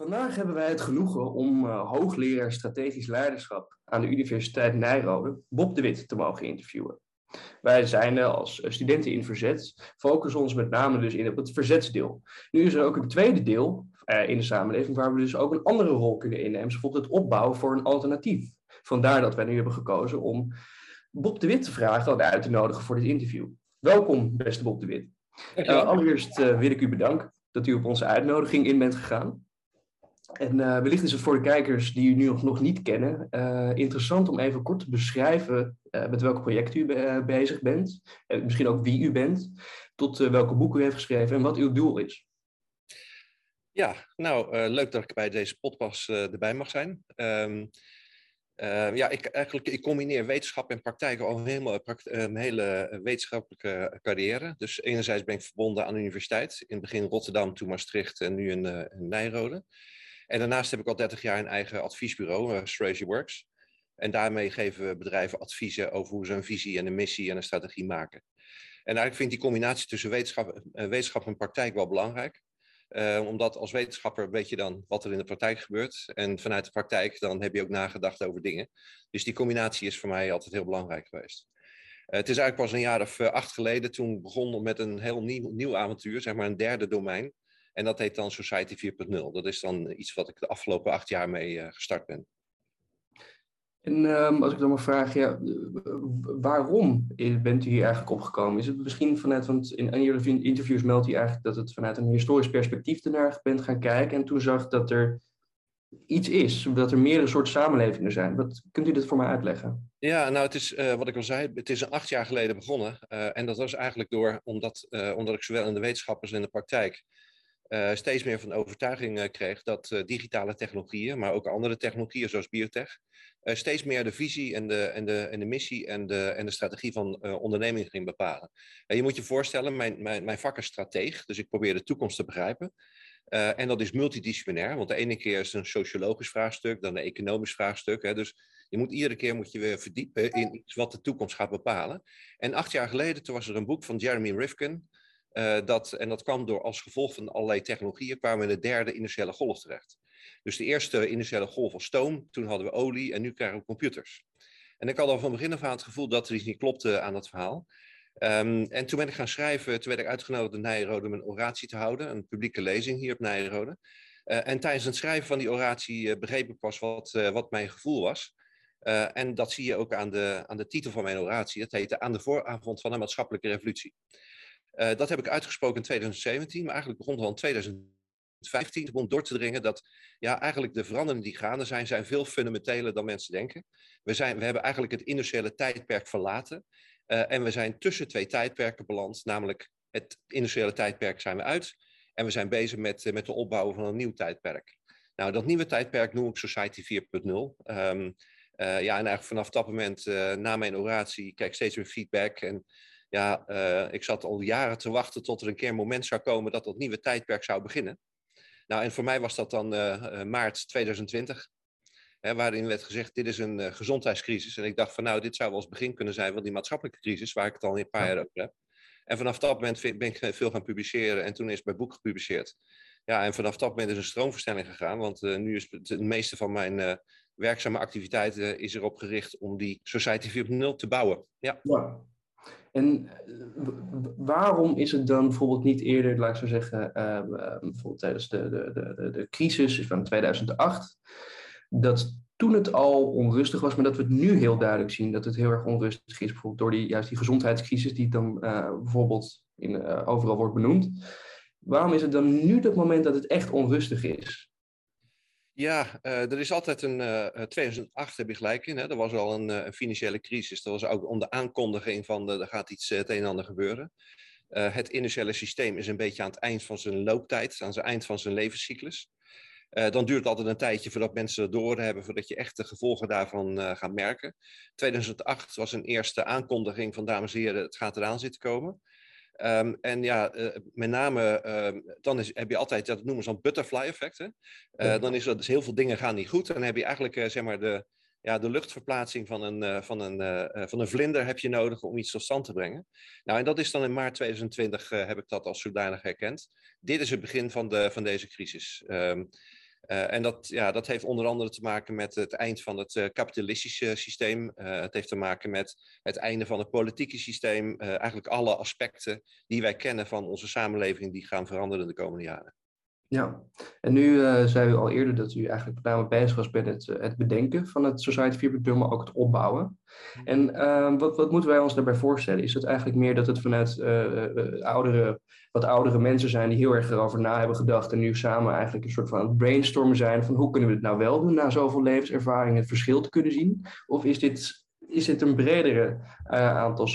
Vandaag hebben wij het genoegen om uh, hoogleraar strategisch leiderschap aan de Universiteit Nijrode, Bob de Wit, te mogen interviewen. Wij zijn uh, als studenten in verzet, focussen ons met name dus in op het verzetsdeel. Nu is er ook een tweede deel uh, in de samenleving waar we dus ook een andere rol kunnen innemen, bijvoorbeeld het opbouwen voor een alternatief. Vandaar dat wij nu hebben gekozen om Bob de Wit te vragen en uit te nodigen voor dit interview. Welkom, beste Bob de Wit. allereerst wil ik u bedanken dat u op onze uitnodiging in bent gegaan. En uh, wellicht is het voor de kijkers die u nu nog, niet kennen, uh, interessant om even kort te beschrijven uh, met welk project u be bezig bent. En misschien ook wie u bent, tot welke boeken u heeft geschreven en wat uw doel is. Ja, nou, leuk dat ik bij deze podcast erbij mag zijn. Um, ja, ik, eigenlijk, ik combineer wetenschap en praktijk al helemaal een hele wetenschappelijke carrière. Dus enerzijds ben ik verbonden aan de universiteit. In het begin Rotterdam, toen Maastricht en nu in, in Nijrode. En daarnaast heb ik al 30 jaar een eigen adviesbureau, uh, Strategy Works. En daarmee geven we bedrijven adviezen over hoe ze een visie en een missie en een strategie maken. En eigenlijk vind ik die combinatie tussen wetenschap, wetenschap en praktijk wel belangrijk. Uh, omdat als wetenschapper weet je dan wat er in de praktijk gebeurt. En vanuit de praktijk dan heb je ook nagedacht over dingen. Dus die combinatie is voor mij altijd heel belangrijk geweest. het is eigenlijk pas een jaar of acht geleden toen begonnen met een heel nieuw avontuur, zeg maar een derde domein. En dat heet dan Society 4.0. Dat is dan iets wat ik de afgelopen acht jaar mee uh, gestart ben. En um, als ik dan maar vraag, ja, waarom bent u hier eigenlijk opgekomen? Is het misschien vanuit, want in een jullie interviews meldt u eigenlijk dat het vanuit een historisch perspectief ernaar bent gaan kijken en toen zag dat er iets is, dat er meerdere soorten samenlevingen zijn. Wat, kunt u dit voor mij uitleggen? Ja, nou het is uh, wat ik al zei, het is een acht jaar geleden begonnen. Uh, en dat was eigenlijk door, omdat, uh, omdat ik zowel in de wetenschap als in de praktijk uh, steeds meer van overtuiging uh, kreeg dat uh, digitale technologieën, maar ook andere technologieën zoals biotech, steeds meer de visie en de, en de, en de missie en de, en de strategie van ondernemingen ging bepalen. je moet je voorstellen, mijn, mijn, mijn vak is strateeg, dus ik probeer de toekomst te begrijpen. en dat is multidisciplinair, want de ene keer is het een sociologisch vraagstuk, dan een economisch vraagstuk. Hè, dus je moet iedere keer moet je weer verdiepen in iets wat de toekomst gaat bepalen. En acht jaar geleden, toen was er een boek van Jeremy Rifkin, uh, dat, en dat kwam door als gevolg van allerlei technologieën, kwamen we in de derde industriële golf terecht. Dus de eerste industriële golf was stoom, toen hadden we olie en nu krijgen we computers. En ik had al van begin af aan het gevoel dat er iets niet klopte aan dat verhaal. Um, en toen ben ik gaan schrijven, toen werd ik uitgenodigd in Nijrode om een oratie te houden, een publieke lezing hier op Nijrode. Uh, en tijdens het schrijven van die oratie uh, begreep ik pas wat, wat mijn gevoel was. en dat zie je ook aan de, aan de titel van mijn oratie. Dat heette Aan de vooravond van een maatschappelijke revolutie. Uh, dat heb ik uitgesproken in 2017, maar eigenlijk begon al in 2015. Het begon door te dringen dat ja, eigenlijk de veranderingen die gaande zijn, zijn veel fundamenteler dan mensen denken. We, zijn, we hebben eigenlijk het industriële tijdperk verlaten. Uh, en we zijn tussen twee tijdperken beland, namelijk het industriële tijdperk zijn we uit. En we zijn bezig met, met de opbouw van een nieuw tijdperk. Nou, dat nieuwe tijdperk noem ik Society 4.0. Um, uh, ja, en eigenlijk vanaf dat moment, na mijn oratie, krijg ik steeds meer feedback. En ja, uh, ik zat al jaren te wachten tot er een keer een moment zou komen dat dat nieuwe tijdperk zou beginnen. Nou, en voor mij was dat dan uh, maart 2020, hè, waarin werd gezegd, dit is een uh, gezondheidscrisis. En ik dacht van, nou, dit zou wel eens begin kunnen zijn van die maatschappelijke crisis, waar ik het al een paar jaar over heb. En vanaf dat moment ben ik veel gaan publiceren en toen is mijn boek gepubliceerd. Ja, en vanaf dat moment is een stroomverstelling gegaan, want nu is het, het meeste van mijn werkzame activiteiten is erop gericht om die Society 4.0 te bouwen. Ja. ja. En eh, waarom is het dan bijvoorbeeld niet eerder, laat ik zo zeggen, uh, bijvoorbeeld tijdens de, de, de, de crisis van 2008, dat toen het al onrustig was, maar dat we het nu heel duidelijk zien dat het heel erg onrustig is, bijvoorbeeld door die, juist die gezondheidscrisis die dan bijvoorbeeld in, overal wordt benoemd. Waarom is het dan nu het moment dat het echt onrustig is? Ja, uh, er is altijd een. Uh, eh, 2008 heb je gelijk in. Hè? Er was al een, uh, een, financiële crisis. Dat was ook om de aankondiging van er gaat iets het een en ander gebeuren. het initiële systeem is een beetje aan het eind van zijn looptijd, aan het eind van zijn levenscyclus. dan duurt het altijd een tijdje voordat mensen het door hebben, voordat je echt de gevolgen daarvan gaat merken. 2008 was een eerste aankondiging van dames en heren, het gaat eraan zitten komen. Um, en ja, uh, met name, uh, dan is, heb je altijd, dat noemen ze dan butterfly effect. Hè? Uh, dan is er dus heel veel dingen gaan niet goed. En dan heb je eigenlijk, eh, zeg maar, de, ja, de luchtverplaatsing van een, van, een, van een vlinder heb je nodig om iets tot stand te brengen. Nou, en dat is dan in maart 2020 heb ik dat als zodanig herkend. Dit is het begin van, de, van deze crisis. Um, en dat, ja, dat heeft onder andere te maken met het eind van het kapitalistische systeem. het heeft te maken met het einde van het politieke systeem. eigenlijk alle aspecten die wij kennen van onze samenleving, die gaan veranderen de komende jaren. Ja, en nu uh, zei u al eerder dat u eigenlijk met name bezig was met het, het bedenken van het Society 4.0, maar ook het opbouwen. En uh, wat, wat moeten wij ons daarbij voorstellen? Is het eigenlijk meer dat het vanuit uh, oudere, wat oudere mensen zijn die heel erg erover na hebben gedacht en nu samen eigenlijk een soort van brainstormen zijn van hoe kunnen we het nou wel doen na zoveel levenservaring, het verschil te kunnen zien? Of is dit, is dit een bredere aantal,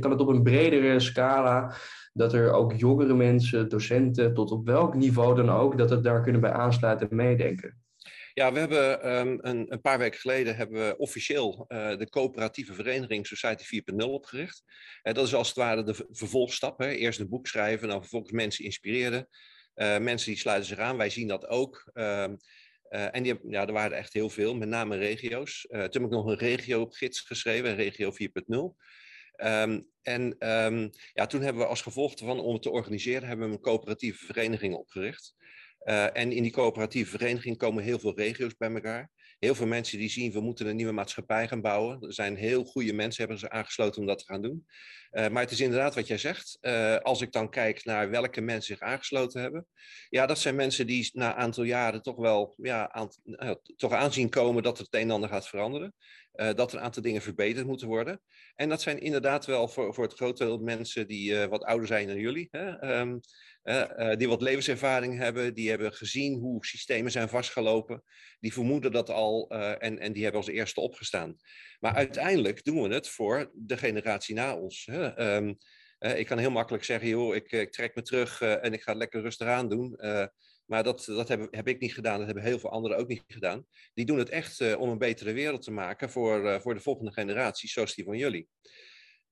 kan het op een bredere scala dat er ook jongere mensen, docenten, tot op welk niveau dan ook, dat het daar kunnen bij aansluiten en meedenken. Ja, we hebben um, een, een, paar weken geleden hebben we officieel uh, de coöperatieve vereniging Society 4.0 opgericht. Uh, dat is als het ware de vervolgstap. Hè. Eerst een boek schrijven, dan vervolgens mensen inspireren. Uh, mensen die sluiten zich aan, wij zien dat ook. Ehm, en die, ja, er waren echt heel veel, met name regio's. toen heb ik nog een regio-gids geschreven, regio 4.0. Um, en um, ja, toen hebben we als gevolg ervan, om het te organiseren, hebben we een coöperatieve vereniging opgericht. Uh, en in die coöperatieve vereniging komen heel veel regio's bij elkaar. Heel veel mensen die zien, we moeten een nieuwe maatschappij gaan bouwen. Er zijn heel goede mensen, hebben ze aangesloten om dat te gaan doen. Uh, maar het is inderdaad wat jij zegt. Uh, als ik dan kijk naar welke mensen zich aangesloten hebben. Ja, dat zijn mensen die na een aantal jaren toch wel ja, aan, toch aanzien komen dat het een en ander gaat veranderen. Dat er een aantal dingen verbeterd moeten worden. En dat zijn inderdaad wel voor, voor het grote deel mensen die wat ouder zijn dan jullie. Hè? Um, uh, die wat levenservaring hebben, die hebben gezien hoe systemen zijn vastgelopen. Die vermoeden dat al en, en die hebben als eerste opgestaan. Maar uiteindelijk doen we het voor de generatie na ons. Hè? Um, ik kan heel makkelijk zeggen, joh, ik, ik trek me terug en ik ga het lekker rustig aan doen. Maar dat, dat heb, heb, ik niet gedaan, dat hebben heel veel anderen ook niet gedaan. Die doen het echt om een betere wereld te maken voor, voor de volgende generatie, zoals die van jullie.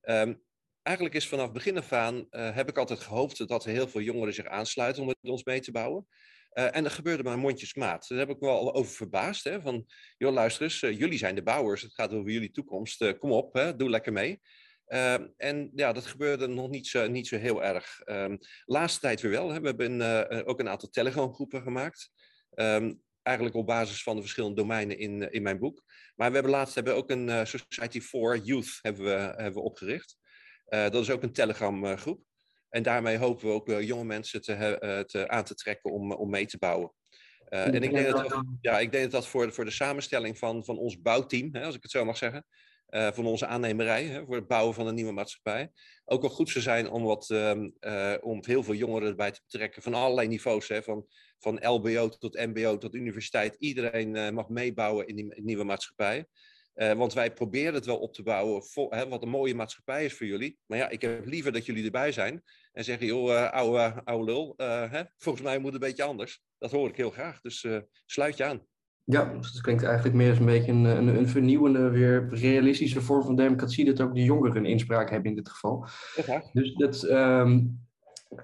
Um, eigenlijk is vanaf begin af aan, uh, heb ik altijd gehoopt dat er heel veel jongeren zich aansluiten om met ons mee te bouwen. en dat gebeurde maar mondjesmaat. Daar heb ik me wel over verbaasd. Hè, van, joh, luister eens, jullie zijn de bouwers, het gaat over jullie toekomst. kom op, hè, doe lekker mee. Uh, en ja, dat gebeurde nog niet zo, niet zo heel erg. Um, laatste tijd weer wel. Hè. We hebben ook een aantal Telegram-groepen gemaakt. Um, eigenlijk op basis van de verschillende domeinen in, in mijn boek. Maar we hebben laatst hebben ook een Society for Youth hebben we, hebben we opgericht. Dat is ook een Telegram-groep. En daarmee hopen we ook jonge mensen te, te, aan te trekken om, om mee te bouwen. en ik denk dat, ja, ik denk dat dat voor, voor de samenstelling van, van ons bouwteam, hè, als ik het zo mag zeggen, van onze aannemerij, hè, voor het bouwen van een nieuwe maatschappij. Ook wel goed zou zijn om, wat, uh, om heel veel jongeren erbij te betrekken, van allerlei niveaus, hè, van, van LBO tot MBO tot universiteit. Iedereen mag meebouwen in die nieuwe maatschappij. Want wij proberen het wel op te bouwen, voor, hè, wat een mooie maatschappij is voor jullie. Maar ja, ik heb liever dat jullie erbij zijn en zeggen, joh, ouwe, ouwe lul, hè, volgens mij moet het een beetje anders. Dat hoor ik heel graag, dus sluit je aan. Ja, dus het klinkt eigenlijk meer als een beetje een, een, een, vernieuwende, weer realistische vorm van democratie, dat ook de jongeren een inspraak hebben in dit geval. Ja, dus dat, um,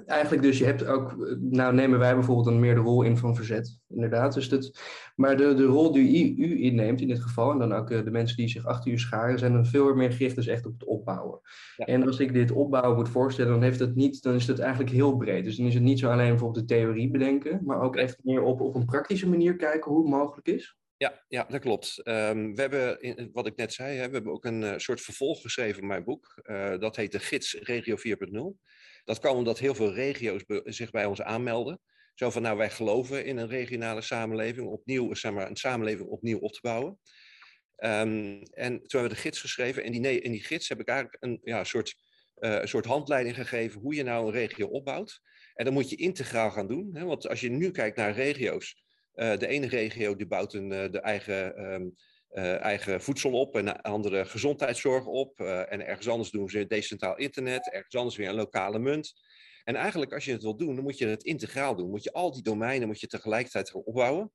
eigenlijk dus, je hebt ook, nou nemen wij bijvoorbeeld dan meer de rol in van verzet, inderdaad. Dus dat, maar de, de rol die u, inneemt in dit geval, en dan ook eh, de mensen die zich achter u scharen, zijn dan veel meer gericht dus echt op het opbouwen. En als ik dit opbouwen moet voorstellen, dan, heeft het niet, dan is het eigenlijk heel breed. Dus dan is het niet zo alleen bijvoorbeeld de theorie bedenken, maar ook echt meer op, op een praktische manier kijken hoe het mogelijk is. Ja, ja, dat klopt. Um, we hebben, in, wat ik net zei, hè, we hebben ook een uh, soort vervolg geschreven in mijn boek. Uh, dat heet de Gids Regio 4.0. Dat kwam omdat heel veel regio's zich bij ons aanmelden. Zo van, nou, wij geloven in een regionale samenleving, opnieuw, zeg maar, een samenleving opnieuw op te bouwen. Um, en toen hebben we de gids geschreven. En die, in die gids heb ik eigenlijk een ja, soort, uh, soort handleiding gegeven hoe je nou een regio opbouwt. En dat moet je integraal gaan doen. Hè? Want als je nu kijkt naar regio's, uh, de ene regio die bouwt een, uh, de eigen um, uh, eigen voedsel op en andere gezondheidszorg op. Uh, en ergens anders doen ze decentraal internet, ergens anders weer een lokale munt. En eigenlijk als je het wil doen, dan moet je het integraal doen. Moet je al die domeinen moet je tegelijkertijd gaan opbouwen.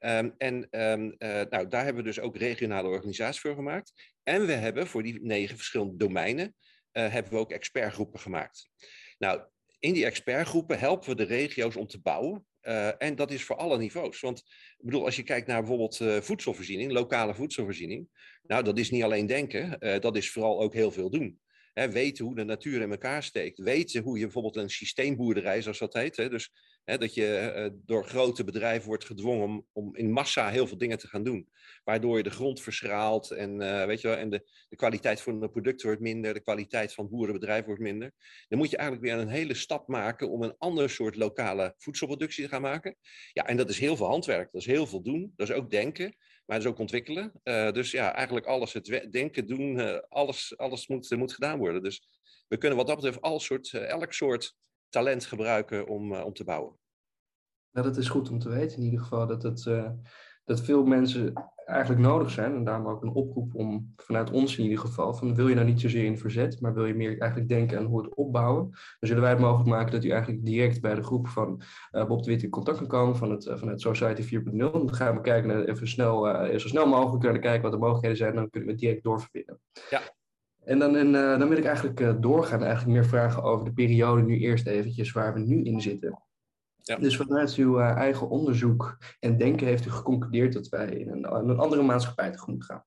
Um, en um, uh, nou, daar hebben we dus ook regionale organisaties voor gemaakt. En we hebben voor die negen verschillende domeinen, hebben we ook expertgroepen gemaakt. Nou, in die expertgroepen helpen we de regio's om te bouwen. Uh, en dat is voor alle niveaus. Want ik bedoel, als je kijkt naar bijvoorbeeld uh, voedselvoorziening, lokale voedselvoorziening. Nou, dat is niet alleen denken, uh, dat is vooral ook heel veel doen. Hè, weten hoe de natuur in elkaar steekt. Weten hoe je bijvoorbeeld een systeemboerderij, zoals dat heet. Hè, dus dat je uh, door grote bedrijven wordt gedwongen om, om in massa heel veel dingen te gaan doen. Waardoor je de grond verschraalt en, uh, weet je wel, en de, de kwaliteit van de producten wordt minder. De kwaliteit van het boerenbedrijf wordt minder. Dan moet je eigenlijk weer een hele stap maken om een ander soort lokale voedselproductie te gaan maken. Ja, en dat is heel veel handwerk. Dat is heel veel doen. Dat is ook denken. Maar dat is ook ontwikkelen. Dus ja, eigenlijk alles, het denken, doen, alles, alles moet, moet gedaan worden. Dus we kunnen wat dat betreft al soort, elk soort talent gebruiken om, om te bouwen. Nou, dat is goed om te weten in ieder geval. Dat, het, dat veel mensen eigenlijk nodig zijn. En daarom ook een oproep om vanuit ons in ieder geval. Van wil je nou niet zozeer in verzet, maar wil je meer eigenlijk denken aan hoe het opbouwen. Dan zullen wij het mogelijk maken dat u eigenlijk direct bij de groep van uh, Bob de Wit in contact kan komen van het, uh, van het Society 4.0. Dan gaan we kijken naar, even snel, zo snel mogelijk kunnen kijken wat de mogelijkheden zijn. Dan kunnen we direct doorverbinden. Ja. En dan, en, dan wil ik eigenlijk doorgaan, eigenlijk meer vragen over de periode nu eerst eventjes waar we nu in zitten. Ja. Dus vanuit uw uh, eigen onderzoek en denken heeft u geconcludeerd dat wij in een, een andere maatschappij tegemoet gaan.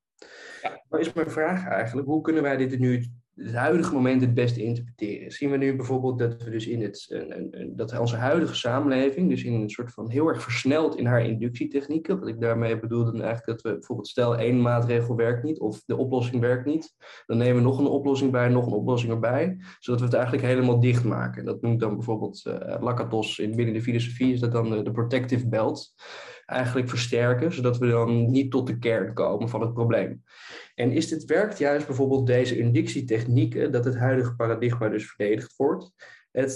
Ja. Maar is mijn vraag eigenlijk, hoe kunnen wij dit nu het huidige moment het beste interpreteren? Zien we nu bijvoorbeeld dat we dus in het, een, een, dat onze huidige samenleving, dus in een soort van heel erg versneld in haar inductietechnieken, wat ik daarmee bedoel dan eigenlijk dat we bijvoorbeeld stel één maatregel werkt niet of de oplossing werkt niet, dan nemen we nog een oplossing bij, nog een oplossing erbij, zodat we het eigenlijk helemaal dicht maken. Dat noemt dan bijvoorbeeld uh, Lakatos in binnen de filosofie, is dat dan de protective belt eigenlijk versterken, zodat we dan niet tot de kern komen van het probleem. En is dit werkt juist bijvoorbeeld deze inductietechnieken, dat het huidige paradigma dus verdedigd wordt,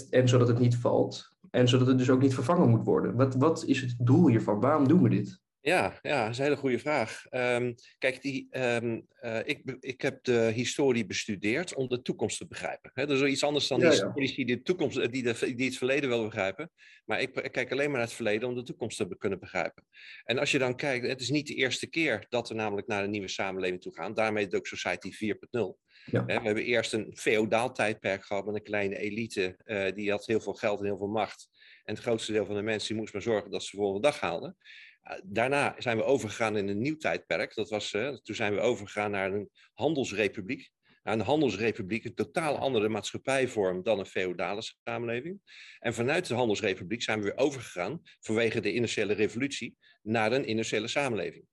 en zodat het niet valt, en zodat het dus ook niet vervangen moet worden. Wat, wat is het doel hiervan? Waarom doen we dit? Ja, ja, dat is een hele goede vraag. Um, kijk, die, um, uh, ik, ik heb de historie bestudeerd om de toekomst te begrijpen. He, dat is iets anders dan ja, historici die, de toekomst, die, de, die het verleden willen begrijpen. Maar ik, ik, kijk alleen maar naar het verleden om de toekomst te kunnen begrijpen. En als je dan kijkt, het is niet de eerste keer dat we namelijk naar een nieuwe samenleving toe gaan. Daarmee is ook Society 4.0. Ja. we hebben eerst een feodaal tijdperk gehad met een kleine elite. Uh, die had heel veel geld en heel veel macht. En het grootste deel van de mensen moest maar zorgen dat ze de volgende dag haalden. Eh, daarna zijn we overgegaan in een nieuw tijdperk. Dat was, uh, toen zijn we overgegaan naar een handelsrepubliek. Naar een handelsrepubliek, een totaal andere maatschappijvorm dan een feodale samenleving. En vanuit de handelsrepubliek zijn we weer overgegaan, vanwege de industriële revolutie, naar een industriële samenleving.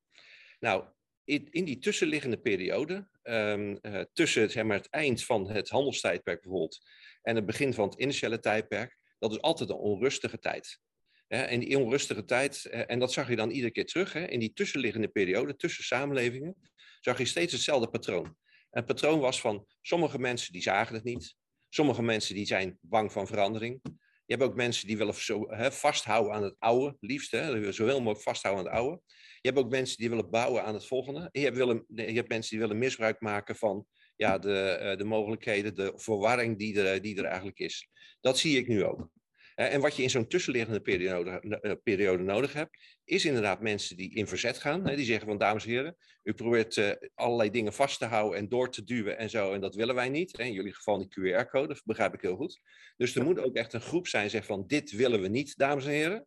Nou, in, die tussenliggende periode, um, uh, tussen zeg maar, het eind van het handelstijdperk bijvoorbeeld en het begin van het industriële tijdperk, dat is altijd een onrustige tijd. In die onrustige tijd, en dat zag je dan iedere keer terug, in die tussenliggende periode, tussen samenlevingen, zag je steeds hetzelfde patroon. Het patroon was van sommige mensen die zagen het niet, sommige mensen die zijn bang van verandering. Je hebt ook mensen die willen zo, hè, vasthouden aan het oude, liefst, hè, zoveel mogelijk vasthouden aan het oude. Je hebt ook mensen die willen bouwen aan het volgende. Je hebt, willen, je hebt mensen die willen misbruik maken van ja, de, eh, de mogelijkheden, de verwarring die er, die er eigenlijk is. Dat zie ik nu ook. En wat je in zo'n tussenliggende periode, eh, periode, nodig hebt, is inderdaad mensen die in verzet gaan. Die zeggen van, dames en heren, u probeert uh, allerlei dingen vast te houden en door te duwen en zo, en dat willen wij niet. In jullie geval die QR-code, dat begrijp ik heel goed. Dus er moet ook echt een groep zijn zegt van, dit willen we niet, dames en heren.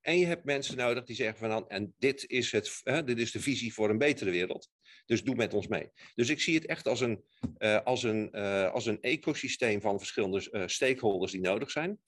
En je hebt mensen nodig die zeggen van, en dit is, het, dit is de visie voor een betere wereld. Dus doe met ons mee. Dus ik zie het echt als een, uh, als een, uh, als een ecosysteem van verschillende uh, stakeholders die nodig zijn.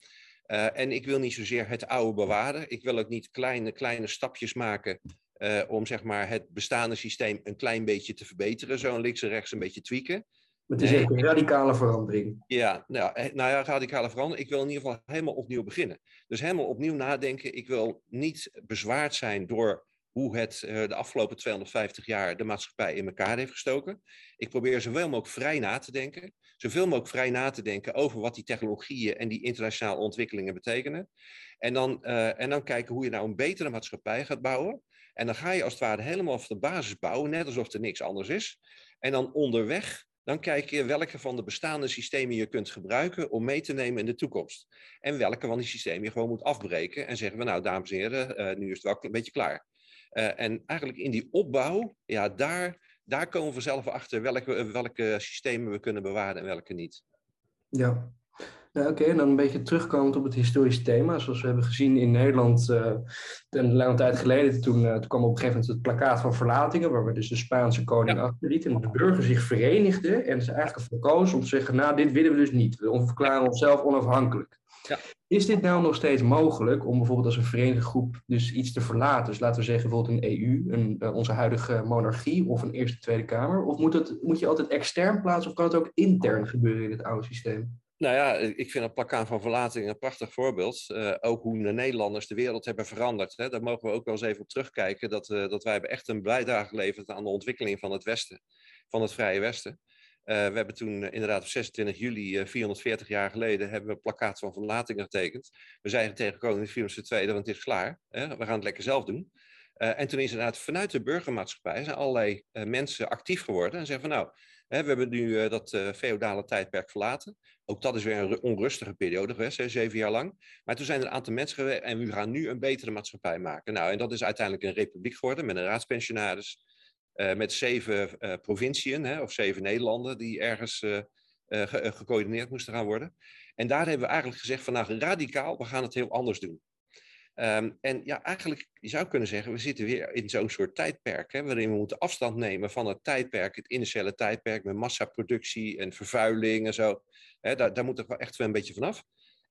Uh, en ik wil niet zozeer het oude bewaren. Ik wil ook niet kleine, kleine stapjes maken uh, om zeg maar, het bestaande systeem een klein beetje te verbeteren. Zo links en rechts een beetje tweaken. Maar het is echt een radicale verandering. Ja, nou, eh, nou ja, radicale verandering. Ik wil in ieder geval helemaal opnieuw beginnen. Dus helemaal opnieuw nadenken. Ik wil niet bezwaard zijn door hoe het de afgelopen 250 jaar de maatschappij in elkaar heeft gestoken. Ik probeer zoveel mogelijk vrij na te denken zoveel mogelijk vrij na te denken over wat die technologieën en die internationale ontwikkelingen betekenen. En dan, uh, en dan kijken hoe je nou een betere maatschappij gaat bouwen. En dan ga je als het ware helemaal van de basis bouwen, net alsof er niks anders is. En dan onderweg, dan kijk je welke van de bestaande systemen je kunt gebruiken om mee te nemen in de toekomst. En welke van die systemen je gewoon moet afbreken en zeggen we nou, dames en heren, uh, nu is het wel een beetje klaar. Uh, en eigenlijk in die opbouw, ja, daar daar komen we zelf achter welke, welke systemen we kunnen bewaren en welke niet. Ja, Ja, Oké, en dan een beetje terugkomend op het historische thema. Zoals we hebben gezien in Nederland uh, een lange tijd geleden. Toen, uh, toen kwam op een gegeven moment het plakkaat van verlatingen. Waar we dus de Spaanse koning ja. achterlieten. En de burger zich verenigde. En ze eigenlijk verkozen om te zeggen, nou dit willen we dus niet. We verklaren onszelf onafhankelijk. Ja. Is dit nou nog steeds mogelijk om bijvoorbeeld als een verenigde groep dus iets te verlaten? Dus laten we zeggen bijvoorbeeld een EU, een, uh, onze huidige monarchie of een Eerste Tweede Kamer. Of moet, het, moet je altijd extern plaatsen of kan het ook intern gebeuren in het oude systeem? Nou ja, ik vind het plakkaan van verlating een prachtig voorbeeld. Uh, ook hoe de Nederlanders de wereld hebben veranderd. Hè. Daar mogen we ook wel eens even op terugkijken. Dat, uh, dat wij hebben echt een bijdrage geleverd aan de ontwikkeling van het Westen. Van het Vrije Westen. Uh, we hebben toen inderdaad op 26 juli, 440 jaar geleden, hebben we een plakkaat van verlating getekend. We zeiden tegen koning Philips II, want het is klaar. Hè. We gaan het lekker zelf doen. en toen is inderdaad vanuit de burgermaatschappij zijn allerlei mensen actief geworden. En zeggen van nou, we hebben nu dat feodale tijdperk verlaten. Ook dat is weer een onrustige periode geweest, hè, zeven jaar lang. Maar toen zijn er een aantal mensen geweest en we gaan nu een betere maatschappij maken. Nou, en dat is uiteindelijk een republiek geworden met een raadspensionaris. Uh, met zeven provinciën, hè, of zeven Nederlanden, die ergens ge gecoördineerd moesten gaan worden. En daar hebben we eigenlijk gezegd van nou, radicaal, we gaan het heel anders doen. Um, en ja, eigenlijk, je zou kunnen zeggen, we zitten weer in zo'n soort tijdperk, hè, waarin we moeten afstand nemen van het tijdperk, het initiële tijdperk met massaproductie en vervuiling en zo. Hè, daar, daar moeten we echt wel een beetje vanaf.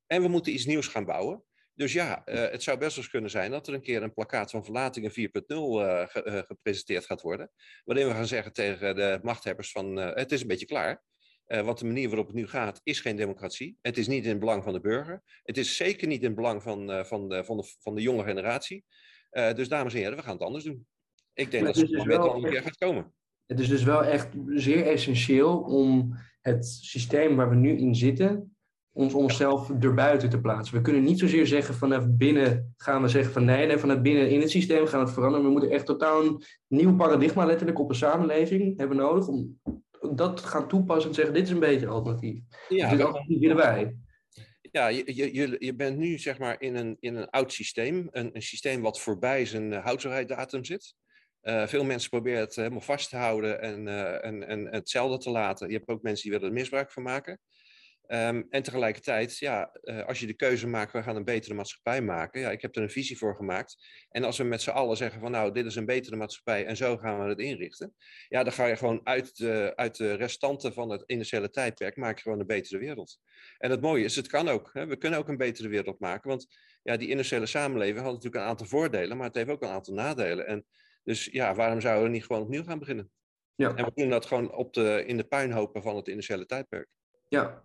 En we moeten iets nieuws gaan bouwen. Dus ja, uh, het zou best wel eens kunnen zijn dat er een keer een plakkaat van verlatingen 4.0 uh, ge, uh, gepresenteerd gaat worden. Waarin we gaan zeggen tegen de machthebbers van eh, het is een beetje klaar. Uh, want de manier waarop het nu gaat is geen democratie. Het is niet in het belang van de burger. Het is zeker niet in het belang van, uh, van, de, van, de, van de jonge generatie. Uh, dus dames en heren, we gaan het anders doen. Ik denk maar dat het dus wel een keer gaat komen. Het is dus wel echt zeer essentieel om het systeem waar we nu in zitten, ons onszelf erbuiten te plaatsen. We kunnen niet zozeer zeggen vanaf binnen gaan we zeggen van nee, nee vanuit binnen in het systeem gaan we het veranderen. We moeten echt totaal een nieuw paradigma letterlijk op een samenleving hebben nodig om dat gaan toepassen en zeggen: dit is een beter alternatief. Ja, dit alternatief willen wij. Ja, je, je, je bent nu zeg maar in een, in een oud systeem, een, een systeem wat voorbij zijn uh, houdbaarheidsdatum zit. Uh, veel mensen proberen het helemaal vast te houden en, uh, en, en hetzelfde te laten. Je hebt ook mensen die willen er misbruik van maken. Um, en tegelijkertijd, ja, uh, als je de keuze maakt, we gaan een betere maatschappij maken. Ja, ik heb er een visie voor gemaakt. En als we met z'n allen zeggen van nou, dit is een betere maatschappij en zo gaan we het inrichten. Ja, dan ga je gewoon uit de, uit de restanten van het initiële tijdperk, maak je gewoon een betere wereld. En het mooie is, het kan ook. Hè? We kunnen ook een betere wereld maken. Want ja, die initiële samenleving had natuurlijk een aantal voordelen, maar het heeft ook een aantal nadelen. En dus ja, waarom zouden we niet gewoon opnieuw gaan beginnen? Ja. En we doen dat gewoon op de, in de puinhopen van het initiële tijdperk. Ja,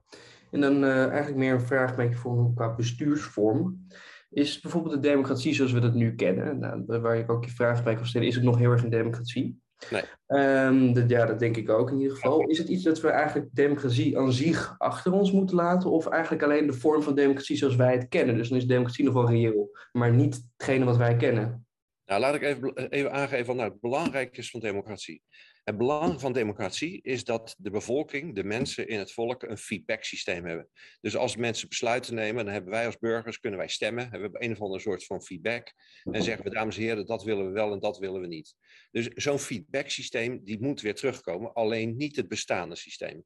en dan uh, eigenlijk meer een vraag een voor qua bestuursvorm. Is bijvoorbeeld de democratie zoals we dat nu kennen, nou, waar ik ook je vraag bij kan stellen, is het nog heel erg een democratie? Nee. Um, dat, ja, dat denk ik ook in ieder geval. Is het iets dat we eigenlijk democratie aan zich achter ons moeten laten? Of eigenlijk alleen de vorm van democratie zoals wij het kennen? Dus dan is democratie nog wel reëel, maar niet hetgene wat wij kennen. Nou, laat ik even, even aangeven wat nou het belangrijk is van democratie. Het belang van democratie is dat de bevolking, de mensen in het volk, een feedback systeem hebben. Dus als mensen besluiten nemen, dan hebben wij als burgers, kunnen wij stemmen, hebben we een of andere soort van feedback. En zeggen we, dames en heren, dat willen we wel en dat willen we niet. Dus zo'n feedback systeem, die moet weer terugkomen, alleen niet het bestaande systeem.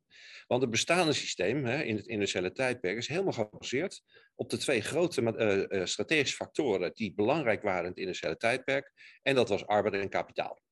Want het bestaande systeem hè, in het initiële tijdperk is helemaal gebaseerd op de twee grote uh, uh, strategische factoren die belangrijk waren in het initiële tijdperk. En dat was arbeid en kapitaal.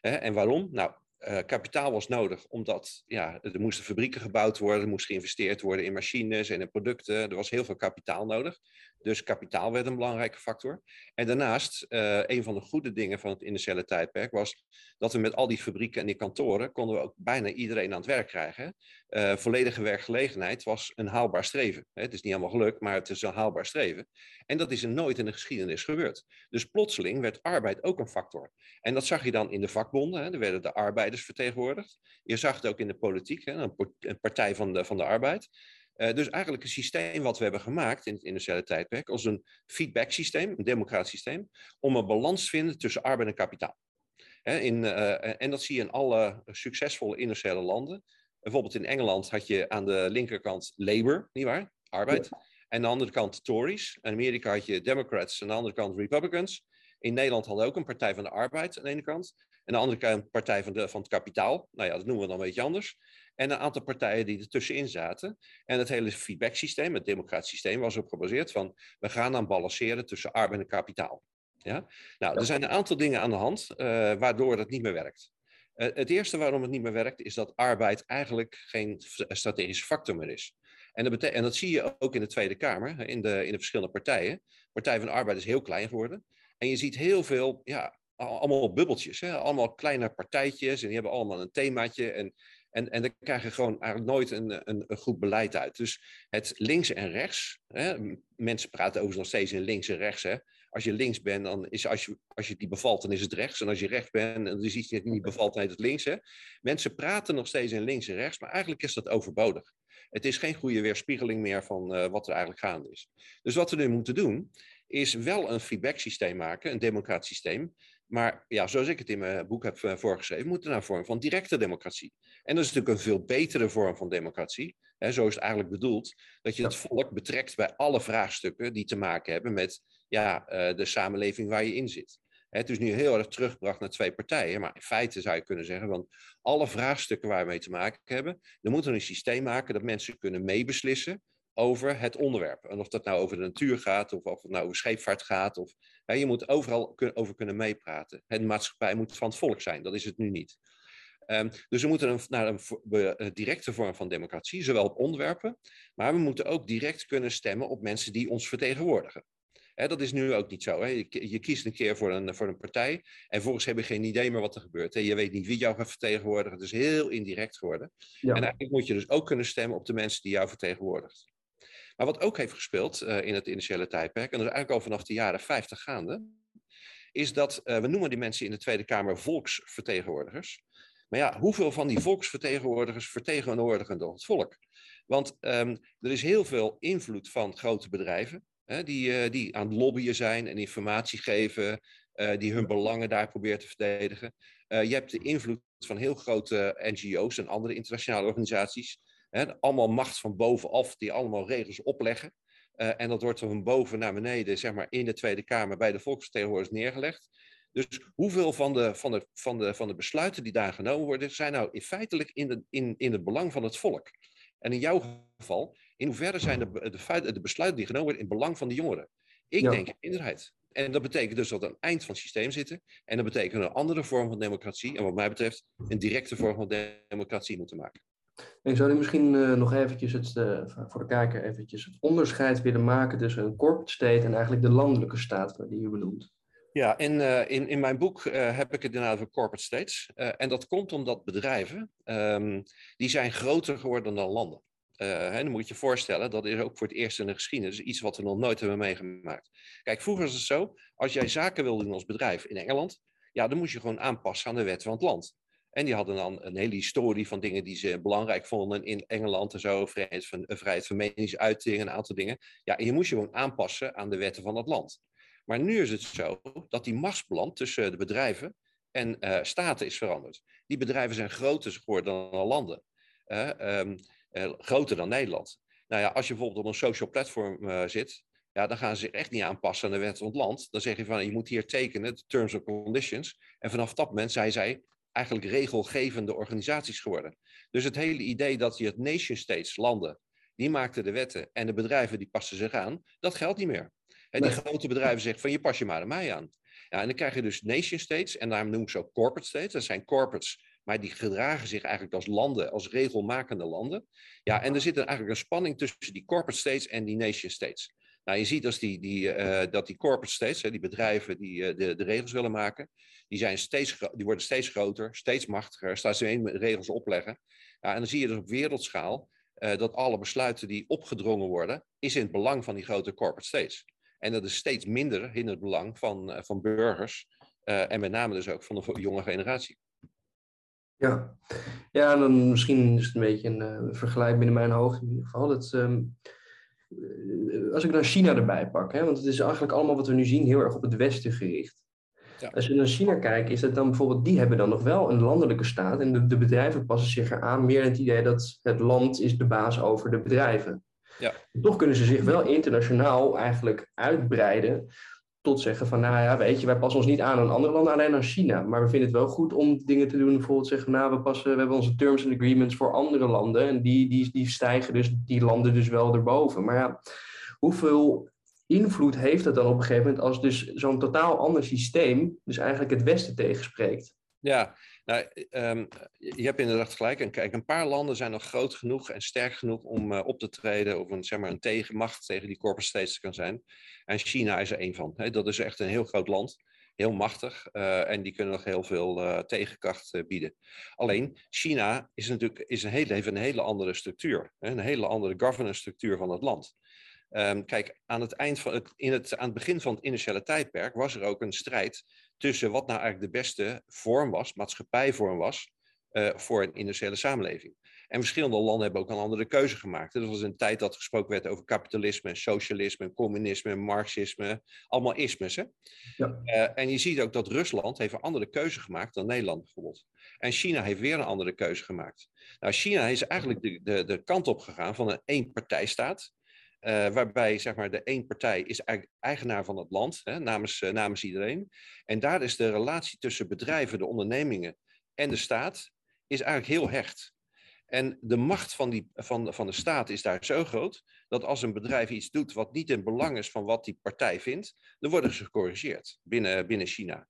En waarom? Nou, uh, kapitaal was nodig, omdat ja, er moesten fabrieken gebouwd worden, er moest geïnvesteerd worden in machines en in producten. Er was heel veel kapitaal nodig. Dus kapitaal werd een belangrijke factor. En daarnaast, uh, een van de goede dingen van het initiële tijdperk was dat we met al die fabrieken en die kantoren konden we ook bijna iedereen aan het werk krijgen. Uh, volledige werkgelegenheid was een haalbaar streven. Het is niet allemaal gelukt, maar het is een haalbaar streven. En dat is er nooit in de geschiedenis gebeurd. Dus plotseling werd arbeid ook een factor. En dat zag je dan in de vakbonden, hè. er werden de arbeiders vertegenwoordigd. Je zag het ook in de politiek, hè, een partij van de, van de arbeid. Uh, dus eigenlijk een systeem wat we hebben gemaakt in het initiële tijdperk als een feedback systeem, een democratisch systeem, om een balans te vinden tussen arbeid en kapitaal. He, in, uh, en dat zie je in alle succesvolle initiële landen. Bijvoorbeeld in Engeland had je aan de linkerkant Labour, nietwaar? Arbeid. En aan de andere kant Tories. In Amerika had je Democrats en aan de andere kant Republicans. In Nederland hadden we ook een Partij van de Arbeid aan de ene kant. En aan de andere kant een Partij van, de, van het Kapitaal. Nou ja, dat noemen we dan een beetje anders. En een aantal partijen die er tussenin zaten. En het hele feedback-systeem, het democratisch systeem, was op gebaseerd van... we gaan dan balanceren tussen arbeid en kapitaal. Ja? Nou, er zijn een aantal dingen aan de hand uh, waardoor dat niet meer werkt. Uh, het eerste waarom het niet meer werkt, is dat arbeid eigenlijk geen strategische factor meer is. En dat, en dat zie je ook in de Tweede Kamer, in de, in de verschillende partijen. Partij van de Arbeid is heel klein geworden. En je ziet heel veel, ja, allemaal bubbeltjes. Hè? Allemaal kleine partijtjes en die hebben allemaal een themaatje. En, en, en dan krijg je gewoon eigenlijk nooit een, een, een goed beleid uit. Dus het links en rechts. Hè? Mensen praten overigens nog steeds in links en rechts. Hè? Als je links bent, dan is als je, als je die bevalt, dan is het rechts. En als je rechts bent en is iets niet bevalt, dan heet het links. Hè? Mensen praten nog steeds in links en rechts, maar eigenlijk is dat overbodig. Het is geen goede weerspiegeling meer van uh, wat er eigenlijk gaande is. Dus wat we nu moeten doen, is wel een feedback systeem maken, een democratisch systeem. Maar ja, zoals ik het in mijn boek heb uh, voorgeschreven, moet er naar een vorm van directe democratie. En dat is natuurlijk een veel betere vorm van democratie. Hè, zo is het eigenlijk bedoeld, dat je het volk betrekt bij alle vraagstukken die te maken hebben met ja, uh, de samenleving waar je in zit. Het is nu heel erg teruggebracht naar twee partijen, maar in feite zou je kunnen zeggen, want alle vraagstukken waar we mee te maken hebben, dan moeten we een systeem maken dat mensen kunnen meebeslissen over het onderwerp. En of dat nou over de natuur gaat, of of het nou over scheepvaart gaat, of hè, je moet overal over kunnen meepraten. De maatschappij moet van het volk zijn, dat is het nu niet. Um, dus we moeten een, naar een, een, directe vorm van democratie, zowel op onderwerpen, maar we moeten ook direct kunnen stemmen op mensen die ons vertegenwoordigen dat is nu ook niet zo. Je, je, kiest een keer voor een, voor een partij en volgens heb je geen idee meer wat er gebeurt. Je weet niet wie jou gaat vertegenwoordigen. Het is heel indirect geworden. En eigenlijk moet je dus ook kunnen stemmen op de mensen die jou vertegenwoordigt. Maar wat ook heeft gespeeld uh, in het initiële tijdperk, en dat is eigenlijk al vanaf de jaren 50 gaande, is dat uh, we noemen die mensen in de Tweede Kamer volksvertegenwoordigers. Maar ja, hoeveel van die volksvertegenwoordigers vertegenwoordigen dan het volk? Want um, er is heel veel invloed van grote bedrijven die, eh, die aan het lobbyen zijn en informatie geven, die hun belangen daar proberen te verdedigen. Je hebt de invloed van heel grote NGO's en andere internationale organisaties. Hè, allemaal macht van bovenaf, die allemaal regels opleggen. en dat wordt van boven naar beneden, zeg maar, in de Tweede Kamer bij de volksvertegenwoordigers neergelegd. Dus hoeveel van de, van, de, van, de, van de besluiten die daar genomen worden, zijn nou in feitelijk in, de, in, in het belang van het volk? En in jouw geval in hoeverre zijn de, de, de besluiten die genomen worden in belang van de jongeren? Ik denk in minderheid. En dat betekent dus dat we aan het eind van het systeem zitten. En dat betekent een andere vorm van democratie. En wat mij betreft een directe vorm van democratie moeten maken. En zou u misschien uh, nog eventjes het, uh, voor de kijker eventjes het onderscheid willen maken tussen een corporate state en eigenlijk de landelijke staat die u benoemt? Ja, in, uh, in, in mijn boek heb ik het inderdaad over corporate states. en dat komt omdat bedrijven, um, die zijn groter geworden dan landen. Hè, dan moet je je voorstellen, dat is ook voor het eerst in de geschiedenis iets wat we nog nooit hebben meegemaakt. Kijk, vroeger was het zo, als jij zaken wilde doen als bedrijf in Engeland, ja, dan moest je gewoon aanpassen aan de wet van het land. En die hadden dan een hele historie van dingen die ze belangrijk vonden in Engeland en zo, vrijheid van, eh, vrijheid van meningsuiting en een aantal dingen. Ja, je moest je gewoon aanpassen aan de wetten van het land. Maar nu is het zo dat die machtsbalans tussen de bedrijven en uh, staten is veranderd. Die bedrijven zijn groter geworden dan landen. Um, uh, groter dan Nederland. Nou ja, als je bijvoorbeeld op een social platform uh, zit, ja, dan gaan ze zich echt niet aanpassen aan de wet van het land. Dan zeg je van, je moet hier tekenen, de terms and conditions. En vanaf dat moment zijn zij eigenlijk regelgevende organisaties geworden. Dus het hele idee dat je het nation states, landen, die maakten de wetten en de bedrijven die passen zich aan, dat geldt niet meer. En die grote bedrijven zeggen van, je pas je maar aan mij aan. Ja, en dan krijg je dus nation states, en daarom noem ik ze ook corporate states. Dat zijn corporates maar die gedragen zich eigenlijk als landen, als regelmakende landen. Ja, en er zit eigenlijk een spanning tussen die corporate states en die nation states. Nou, je ziet als die, uh, dat die corporate states, hè, die bedrijven die uh, de, de regels willen maken, die, zijn steeds, die worden steeds groter, steeds machtiger, staan ze in regels opleggen. Ja, en dan zie je dus op wereldschaal uh, dat alle besluiten die opgedrongen worden, is in het belang van die grote corporate states. En dat is steeds minder in het belang van, van burgers en met name dus ook van de jonge generatie. Ja, ja dan misschien is het een beetje een vergelijk binnen mijn hoofd in ieder geval. Um, als ik naar China erbij pak, hè, want het is eigenlijk allemaal wat we nu zien heel erg op het Westen gericht. Ja. Als je naar China kijkt, is dat dan bijvoorbeeld, die hebben dan nog wel een landelijke staat en de, de bedrijven passen zich eraan meer het idee dat het land is de baas over de bedrijven. Ja. Toch kunnen ze zich wel internationaal eigenlijk uitbreiden tot zeggen van, nou ja, weet je, wij passen ons niet aan aan andere landen, alleen aan China. Maar we vinden het wel goed om dingen te doen, bijvoorbeeld zeggen, nou, we, passen, we hebben onze terms and agreements voor andere landen. En die, die, die stijgen dus, die landen dus wel erboven. Maar ja, hoeveel invloed heeft dat dan op een gegeven moment als dus zo'n totaal ander systeem, dus eigenlijk het Westen tegenspreekt? Ja, nou, um, je hebt inderdaad gelijk. En kijk, een paar landen zijn nog groot genoeg en sterk genoeg om uh, op te treden of een, zeg maar, een tegenmacht tegen die corporate states te kan zijn. En China is er één van. Dat is echt een heel groot land, heel machtig uh, en die kunnen nog heel veel uh, tegenkracht bieden. Alleen, China is natuurlijk, is een hele, heeft een hele andere structuur, een hele andere governance structuur van het land. Um, kijk, aan het, eind van het, in het, aan het begin van het initiële tijdperk was er ook een strijd tussen wat nou eigenlijk de beste vorm was, maatschappijvorm was, uh, voor een industriële samenleving. En verschillende landen hebben ook een andere keuze gemaakt. Dat was een tijd dat gesproken werd over kapitalisme, socialisme, communisme, marxisme, allemaal ismes. Hè? Ja. Uh, en je ziet ook dat Rusland heeft een andere keuze gemaakt dan Nederland bijvoorbeeld. En China heeft weer een andere keuze gemaakt. Nou, China is eigenlijk de, de, de kant op gegaan van een eenpartijstaat. Uh, waarbij zeg maar, de één partij is eigenaar van het land, hè, namens, uh, namens iedereen. En daar is de relatie tussen bedrijven, de ondernemingen en de staat is eigenlijk heel hecht. En de macht van, die, van, van de staat is daar zo groot dat als een bedrijf iets doet wat niet in belang is van wat die partij vindt, dan worden ze gecorrigeerd binnen, binnen China.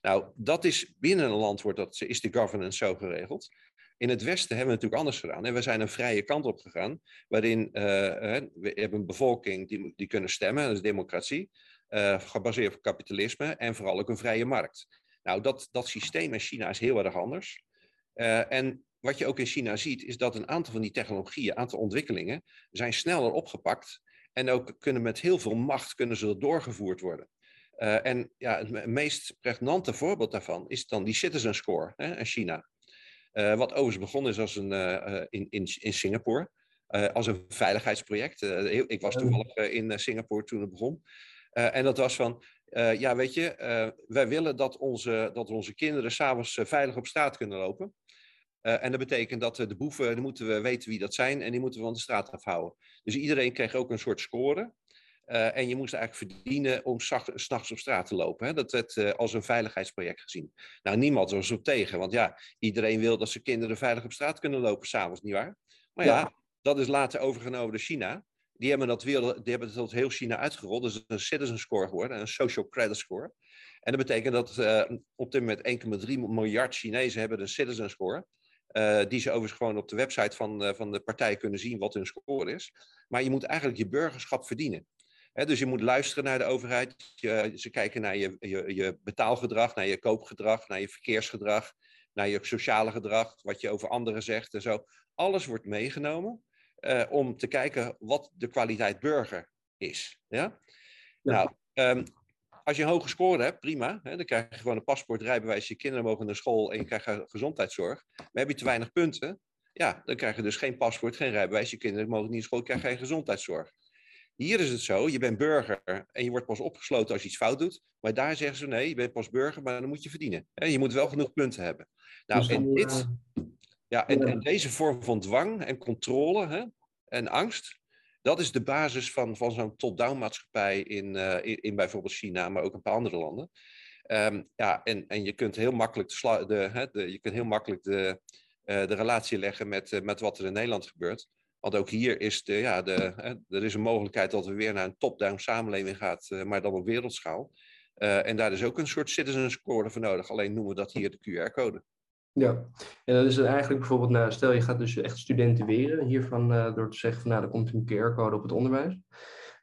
Nou, dat is binnen een land wordt dat, is de governance zo geregeld. In het Westen hebben we natuurlijk anders gedaan. We zijn een vrije kant op gegaan, waarin uh, we hebben een bevolking die, die kunnen stemmen, dat is democratie, uh, gebaseerd op kapitalisme en vooral ook een vrije markt. Nou, dat, dat systeem in China is heel erg anders. Uh, en wat je ook in China ziet, is dat een aantal van die technologieën, een aantal ontwikkelingen, zijn sneller opgepakt en ook kunnen met heel veel macht kunnen ze doorgevoerd worden. En ja, het meest pregnante voorbeeld daarvan is dan die citizen score hè, in China. Uh, wat overigens begonnen is als een, uh, in, in, in Singapore. Uh, als een veiligheidsproject. ik was toevallig in Singapore toen het begon. en dat was van, ja weet je, wij willen dat onze, dat onze kinderen s'avonds veilig op straat kunnen lopen. en dat betekent dat de boeven, dan moeten we weten wie dat zijn en die moeten we van de straat afhouden. Dus iedereen kreeg ook een soort score. Uh, en je moest eigenlijk verdienen om s'nachts op straat te lopen. Hè? Dat werd uh, als een veiligheidsproject gezien. Nou, niemand was op tegen, want ja, iedereen wil dat zijn kinderen veilig op straat kunnen lopen s'avonds, nietwaar? Maar ja. ja, dat is later overgenomen door China. Die hebben dat, weer, die hebben tot heel China uitgerold. Dus een citizen score geworden, een social credit score. En dat betekent dat uh, op dit moment 1,3 miljard Chinezen hebben een citizen score. Uh, die ze overigens gewoon op de website van, uh, van de partij kunnen zien wat hun score is. Maar je moet eigenlijk je burgerschap verdienen dus je moet luisteren naar de overheid. Je, ze kijken naar je, je, je betaalgedrag, naar je koopgedrag, naar je verkeersgedrag, naar je sociale gedrag, wat je over anderen zegt en zo. Alles wordt meegenomen uh, om te kijken wat de kwaliteit burger is. Ja? Nou, um, als je een hoge score hebt, prima. Hè, dan krijg je gewoon een paspoort, rijbewijs, je kinderen mogen naar school en je krijgt gezondheidszorg. Maar heb je te weinig punten, ja, dan krijg je dus geen paspoort, geen rijbewijs, je kinderen mogen niet naar school, krijgen geen gezondheidszorg. Hier is het zo, je bent burger en je wordt pas opgesloten als je iets fout doet. Maar daar zeggen ze nee, je bent pas burger, maar dan moet je verdienen. Je moet wel genoeg punten hebben. Nou, dus en, dit, eh, ja, en, en, deze vorm van dwang en controle hè, en angst, dat is de basis van, van zo'n top-down maatschappij in, uh, in, in, bijvoorbeeld China, maar ook een paar andere landen. Um, ja, en, en je kunt heel makkelijk, de, de, hè, de je kunt heel makkelijk de, uh, de relatie leggen met, met wat er in Nederland gebeurt. Want ook hier is, de, ja, de, hè, er is een mogelijkheid dat we weer naar een top-down samenleving gaan, uh, maar dan op wereldschaal. Uh, en daar is ook een soort citizen score voor nodig. Alleen noemen we dat hier de QR-code. Ja, en dat is het eigenlijk bijvoorbeeld, nou, stel je gaat dus echt studenten weren hiervan uh, door te zeggen van nou, er komt een QR-code op het onderwijs.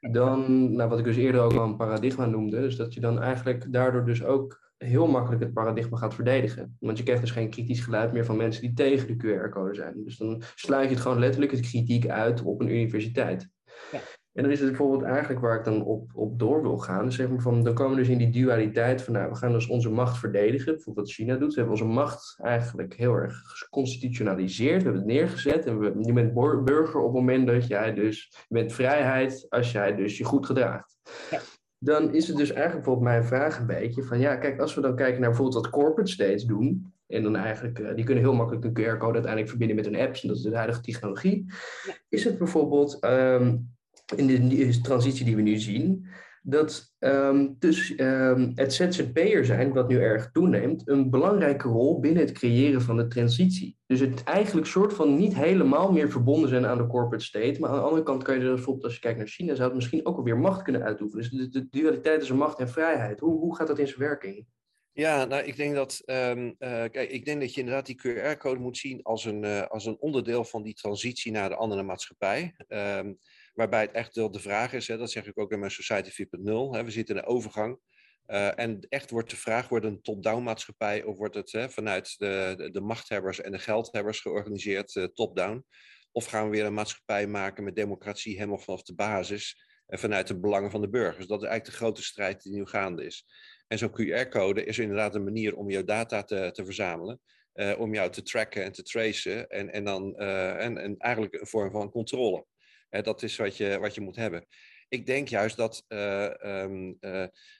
Dan, nou, wat ik dus eerder ook al een paradigma noemde, dus dat je dan eigenlijk daardoor dus ook heel makkelijk het paradigma gaat verdedigen. Want je krijgt dus geen kritisch geluid meer van mensen die tegen de QR-code zijn. Dus dan sluit je het gewoon letterlijk het kritiek uit op een universiteit. Ja. En dan is het bijvoorbeeld eigenlijk waar ik dan op, op door wil gaan. Dus zeg maar van, dan komen we dus in die dualiteit van, nou, we gaan dus onze macht verdedigen. Bijvoorbeeld wat China doet. We hebben onze macht eigenlijk heel erg geconstitutionaliseerd. We hebben het neergezet. En we, je bent burger op het moment dat jij dus, je bent vrijheid als jij dus je goed gedraagt. Ja dan is het dus eigenlijk bijvoorbeeld mijn vraag een beetje van ja, kijk, als we dan kijken naar bijvoorbeeld wat corporate states doen, en dan eigenlijk, uh, die kunnen heel makkelijk een QR-code uiteindelijk verbinden met hun apps, en dat is de huidige technologie. Is het bijvoorbeeld um, in de transitie die we nu zien, dat um, dus um, het ZZP'er zijn, wat nu erg toeneemt, een belangrijke rol binnen het creëren van de transitie. Dus het eigenlijk soort van niet helemaal meer verbonden zijn aan de corporate state. Maar aan de andere kant kan je er bijvoorbeeld, als je kijkt naar China, zou het misschien ook alweer macht kunnen uitoefenen. Dus de, dualiteit tussen macht en vrijheid. Hoe, hoe gaat dat in zijn werking? Ja, nou, ik denk dat, um, uh, kijk, ik denk dat je inderdaad die QR-code moet zien als een, uh, als een onderdeel van die transitie naar de andere maatschappij. Waarbij het echt de vraag is, hè, dat zeg ik ook in mijn Society 4.0, we zitten in de overgang. Uh, en echt wordt de vraag, wordt een top-down maatschappij of wordt het hè, vanuit de, de, machthebbers en de geldhebbers georganiseerd, top-down? Of gaan we weer een maatschappij maken met democratie helemaal vanaf de basis en vanuit de belangen van de burgers? Dat is eigenlijk de grote strijd die nu gaande is. En zo'n QR-code is inderdaad een manier om jouw data te, te verzamelen. Uh, om jou te tracken en te tracen. En, en dan en, en eigenlijk een vorm van controle. Dat is wat je, wat je moet hebben. Ik denk juist dat, um,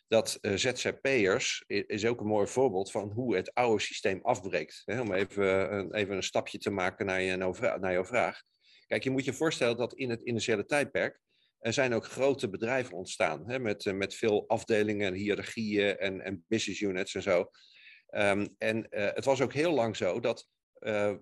dat ZZP'ers is ook een mooi voorbeeld van hoe het oude systeem afbreekt. Hè, om even, een, even een stapje te maken naar, je, naar jouw vraag. Kijk, je moet je voorstellen dat in het initiële tijdperk er zijn ook grote bedrijven ontstaan, hè, met, eh, met veel afdelingen en hiërarchieën en, en business units en zo. Um, en het was ook heel lang zo dat uh,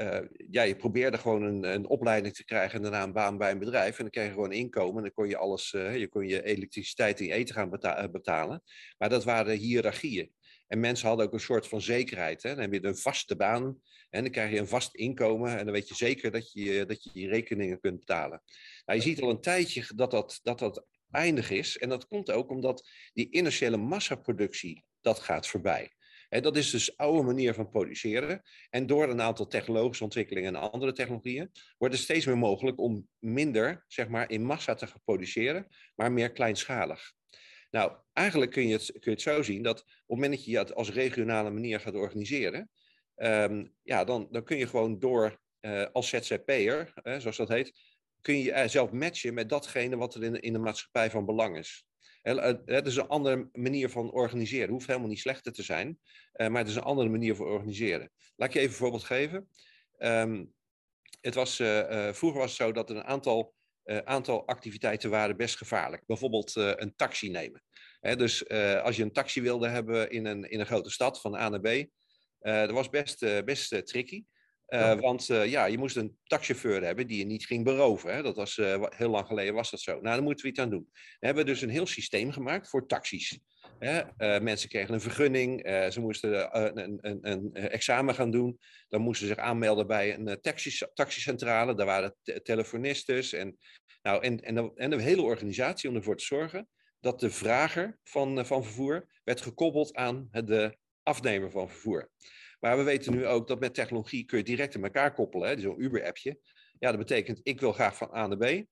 uh, ja, je probeerde gewoon een, een, opleiding te krijgen en daarna een baan bij een bedrijf. En dan kreeg je gewoon inkomen en dan kon je alles, je kon je elektriciteit en eten gaan beta betalen. Maar dat waren hiërarchieën. En mensen hadden ook een soort van zekerheid. Hè? Dan heb je een vaste baan en dan krijg je een vast inkomen en dan weet je zeker dat je dat je, je rekeningen kunt betalen. Nou, je ziet al een tijdje dat dat, dat dat eindig is. En dat komt ook omdat die initiële massaproductie, dat gaat voorbij. Dat is dus de oude manier van produceren. En door een aantal technologische ontwikkelingen en andere technologieën wordt het steeds meer mogelijk om minder zeg maar, in massa te produceren, maar meer kleinschalig. Nou, eigenlijk kun je, het, kun je het zo zien dat op het moment dat je het als regionale manier gaat organiseren, um, ja, dan, dan kun je gewoon door uh, als ZZP'er, uh, zoals dat heet, kun je jezelf matchen met datgene wat er in, in de maatschappij van belang is. Het is een andere manier van organiseren. Het hoeft helemaal niet slechter te zijn, uh, maar het is een andere manier van organiseren. Laat ik je even een voorbeeld geven. Um, het was, vroeger was het zo dat er een aantal aantal activiteiten waren best gevaarlijk. Bijvoorbeeld een taxi nemen. Hè, dus als je een taxi wilde hebben in een, in een grote stad van A naar B, dat was best, best tricky. Ja. Want ja, je moest een taxichauffeur hebben die je niet ging beroven. Hè. Dat was, heel lang geleden was dat zo. Nou, daar moeten we iets aan doen. We hebben dus een heel systeem gemaakt voor taxis. Hè? Mensen kregen een vergunning, ze moesten een, een, een, examen gaan doen. Dan moesten ze zich aanmelden bij een taxi, taxicentrale. Daar waren te telefonistes en, nou, en, en, en een hele organisatie om ervoor te zorgen dat de vrager van, van vervoer werd gekoppeld aan de afnemer van vervoer. Maar we weten nu ook dat met technologie kun je direct in elkaar koppelen. Zo'n Uber-appje. Ja, dat betekent ik wil graag van A naar B.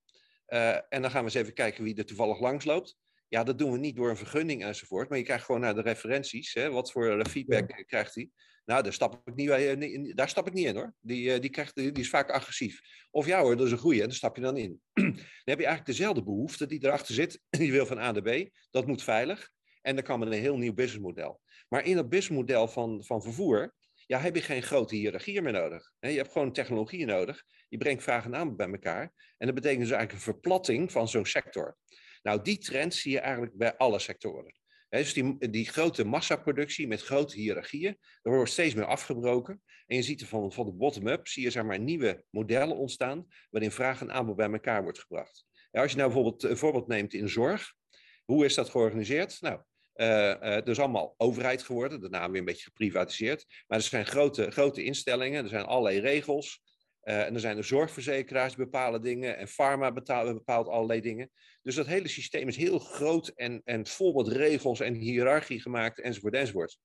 en dan gaan we eens even kijken wie er toevallig langs loopt. Ja, dat doen we niet door een vergunning enzovoort. Maar je krijgt gewoon naar de referenties. Hè, wat voor eh, feedback krijgt hij? Nou, daar stap ik niet, bij, daar stap ik niet in hoor. Die, eh, die, krijgt, die is vaak agressief. Of ja hoor, dat is een goeie en daar stap je dan in. dan heb je eigenlijk dezelfde behoefte die erachter zit. Die wil van A naar B. Dat moet veilig. En dan kan men een heel nieuw businessmodel. Maar in dat businessmodel van, van vervoer ja, heb je geen grote hiërarchieën meer nodig. Je hebt gewoon technologieën nodig. Je brengt vraag en aanbod bij elkaar. En dat betekent dus eigenlijk een verplatting van zo'n sector. Nou, die trend zie je eigenlijk bij alle sectoren. dus die, die grote massaproductie met grote hiërarchieën, er wordt steeds meer afgebroken. En je ziet er van, van de bottom-up, zie je zeg maar, nieuwe modellen ontstaan, waarin vraag en aanbod bij elkaar wordt gebracht. Als je nou bijvoorbeeld een voorbeeld neemt in zorg, hoe is dat georganiseerd? Nou, uh, uh, er is allemaal overheid geworden, daarna weer een beetje geprivatiseerd. Maar er zijn grote, grote instellingen, er zijn allerlei regels. Uh, en er zijn de zorgverzekeraars die bepalen dingen en pharma betaalt, bepaalt allerlei dingen. Dus dat hele systeem is heel groot en, en vol met regels en hiërarchie gemaakt enzovoort enzovoort.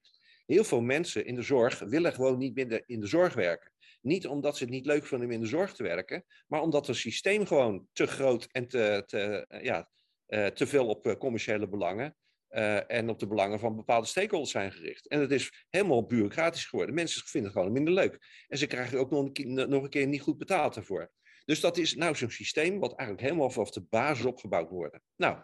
Heel veel mensen in de zorg willen gewoon niet meer in de zorg werken. Niet omdat ze het niet leuk vinden om in de zorg te werken, maar omdat het systeem gewoon te groot en te, te, ja, te veel op commerciële belangen uh, en op de belangen van bepaalde stakeholders zijn gericht. En het is helemaal bureaucratisch geworden. Mensen vinden het gewoon minder leuk. En ze krijgen ook nog een, keer, nog een keer niet goed betaald daarvoor. Dus dat is nou zo'n systeem wat eigenlijk helemaal vanaf de basis opgebouwd moet worden. Nou,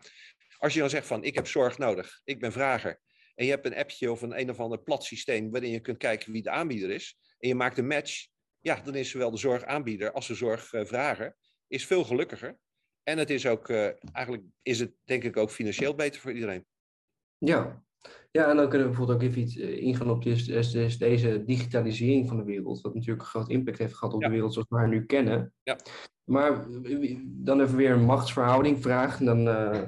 als je dan zegt van ik heb zorg nodig, ik ben vrager. En je hebt een appje of een een of ander plat systeem waarin je kunt kijken wie de aanbieder is. En je maakt een match. Ja, dan is zowel de zorgaanbieder als de zorgvrager is veel gelukkiger. En het is ook, eigenlijk is het denk ik ook financieel beter voor iedereen. Ja, ja, en dan kunnen we bijvoorbeeld ook even iets ingaan op deze, deze digitalisering van de wereld, wat natuurlijk een groot impact heeft gehad op de wereld zoals we haar nu kennen. Ja. Maar dan even weer een machtsverhouding vraag. Dan, uh,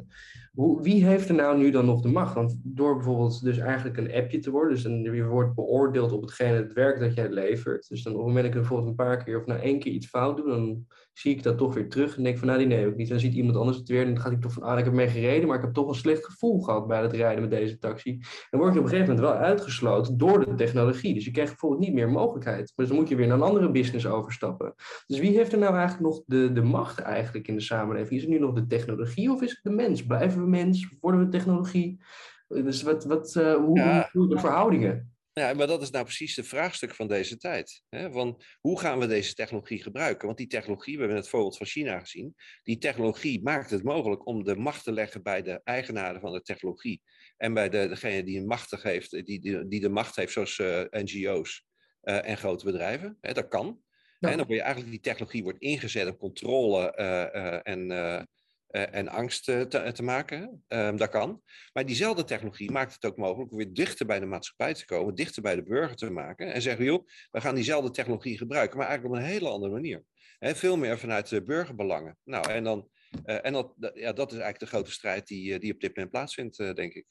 hoe, wie heeft er nou nu dan nog de macht? Want door bijvoorbeeld dus eigenlijk een appje te worden, dus een, je wordt beoordeeld op hetgene het werk dat jij levert. Dus dan op het moment dat ik bijvoorbeeld een paar keer of nou één keer iets fout doe, dan zie ik dat toch weer terug en denk van nou die neem ik niet. Dan ziet iemand anders het weer en dan gaat hij toch van ah ik heb mee gereden, maar ik heb toch een slecht gevoel gehad bij het rijden met deze taxi. Dan word je op een gegeven moment wel uitgesloten door de technologie. Dus je krijgt bijvoorbeeld niet meer mogelijkheid. Dus dan moet je weer naar een andere business overstappen. Dus wie heeft er nou eigenlijk nog de, de macht eigenlijk in de samenleving? Is het nu nog de technologie of is het de mens? Blijven we mens? Worden we technologie? Dus wat, wat, uh, hoe, hoe de verhoudingen? Ja, maar dat is nou precies het vraagstuk van deze tijd. Hè? Van hoe gaan we deze technologie gebruiken? Want die technologie, we hebben het voorbeeld van China gezien, die technologie maakt het mogelijk om de macht te leggen bij de eigenaren van de technologie. En bij de, degene die, machtig heeft, die, die, die de macht heeft, zoals uh, eh, NGO's uh, eh, en grote bedrijven. Hè? Dat kan. Ja. En dan word je eigenlijk, die technologie wordt ingezet op controle uh, en en angst te, te maken. Um, dat kan. Maar diezelfde technologie maakt het ook mogelijk om weer dichter bij de maatschappij te komen, dichter bij de burger te maken. En zeggen, joh, we gaan diezelfde technologie gebruiken, maar eigenlijk op een hele andere manier. He, veel meer vanuit de burgerbelangen. Nou, en, dan, uh, en dat, ja, dat is eigenlijk de grote strijd die, die op dit moment plaatsvindt, denk ik.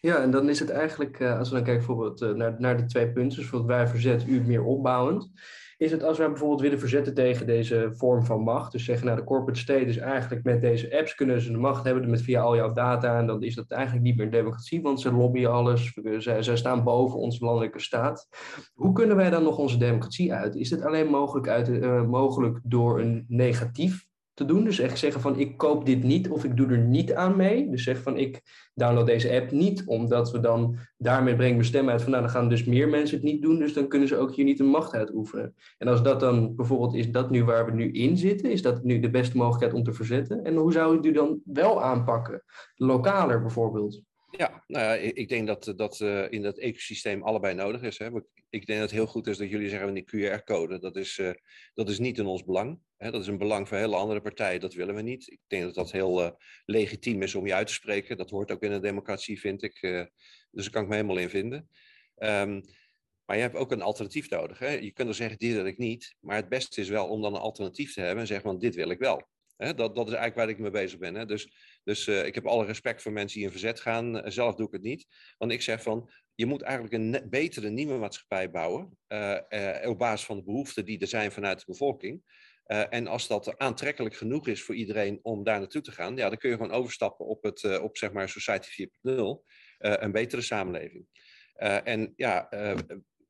Ja, en dan is het eigenlijk, als we dan kijken bijvoorbeeld naar, naar de twee punten, dus bijvoorbeeld wij verzet, u meer opbouwend is het als wij bijvoorbeeld willen verzetten tegen deze vorm van macht. Dus zeggen, nou de corporate state is eigenlijk met deze apps kunnen ze de macht hebben met via al jouw data. En dan is dat eigenlijk niet meer democratie, want ze lobbyen alles. Zij, staan boven onze landelijke staat. Hoe kunnen wij dan nog onze democratie uit? Is het alleen mogelijk, uit, uh, mogelijk door een negatief te doen. Dus echt zeggen van ik koop dit niet of ik doe er niet aan mee. Dus zeg van ik download deze app niet, omdat we dan daarmee brengen we stem uit van nou dan gaan dus meer mensen het niet doen, dus dan kunnen ze ook hier niet een macht uitoefenen. En als dat dan bijvoorbeeld is dat nu waar we nu in zitten, is dat nu de beste mogelijkheid om te verzetten? En hoe zou je het dan wel aanpakken? Lokaler bijvoorbeeld? Ja, nou ja, ik denk dat dat uh, in dat ecosysteem allebei nodig is. Hè. Ik denk dat het heel goed is dat jullie zeggen die QR-code, dat, is, uh, dat is niet in ons belang. Hè. Dat is een belang voor hele andere partijen, dat willen we niet. Ik denk dat dat heel uh, legitiem is om je uit te spreken. Dat hoort ook in een democratie, vind ik. dus daar kan ik me helemaal in vinden. Um, maar je hebt ook een alternatief nodig. Hè. Je kunt er zeggen, dit wil ik niet. Maar het beste is wel om dan een alternatief te hebben en zeggen, want dit wil ik wel. Dat, dat is eigenlijk waar ik mee bezig ben. Hè. Dus, dus uh, ik heb alle respect voor mensen die in verzet gaan. Uh, zelf doe ik het niet. Want ik zeg van, je moet eigenlijk een betere nieuwe maatschappij bouwen. Uh, op basis van de behoeften die er zijn vanuit de bevolking. en als dat aantrekkelijk genoeg is voor iedereen om daar naartoe te gaan, ja, dan kun je gewoon overstappen op, het, op zeg maar Society 4.0. een betere samenleving. en ja,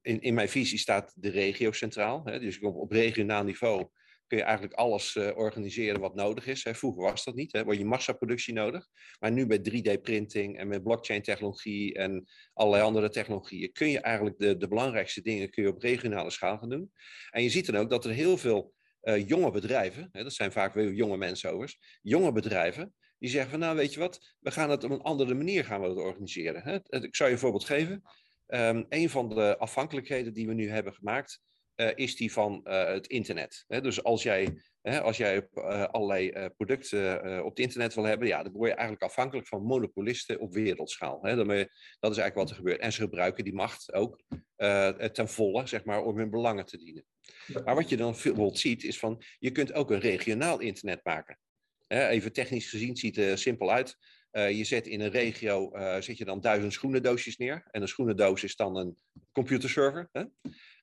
in, in mijn visie staat de regio centraal. Hè, dus op regionaal niveau kun je eigenlijk alles uh, organiseren wat nodig is. Vroeger was dat niet, hè. word je massaproductie nodig. Maar nu met 3D-printing en met blockchain-technologie en allerlei andere technologieën kun je eigenlijk de, de belangrijkste dingen kun je op regionale schaal gaan doen. En je ziet dan ook dat er heel veel uh, jonge bedrijven, hè, dat zijn vaak weer jonge mensen overigens, jonge bedrijven, die zeggen van nou weet je wat, we gaan het op een andere manier gaan we het organiseren. Hè. Ik zou je een voorbeeld geven. Um, een van de afhankelijkheden die we nu hebben gemaakt, is die van uh, het internet. Hè? Dus als jij, hè, als jij uh, allerlei producten op het internet wil hebben, ja, dan word je eigenlijk afhankelijk van monopolisten op wereldschaal. Hè? Dat is eigenlijk wat er gebeurt. En ze gebruiken die macht ook ten volle, zeg maar, om hun belangen te dienen. Maar wat je dan bijvoorbeeld ziet, is van, je kunt ook een regionaal internet maken. Hè? Even technisch gezien ziet het er simpel uit. je zet in een regio zet je dan duizend schoenendoosjes neer. En een schoenendoos is dan een computerserver. Hè?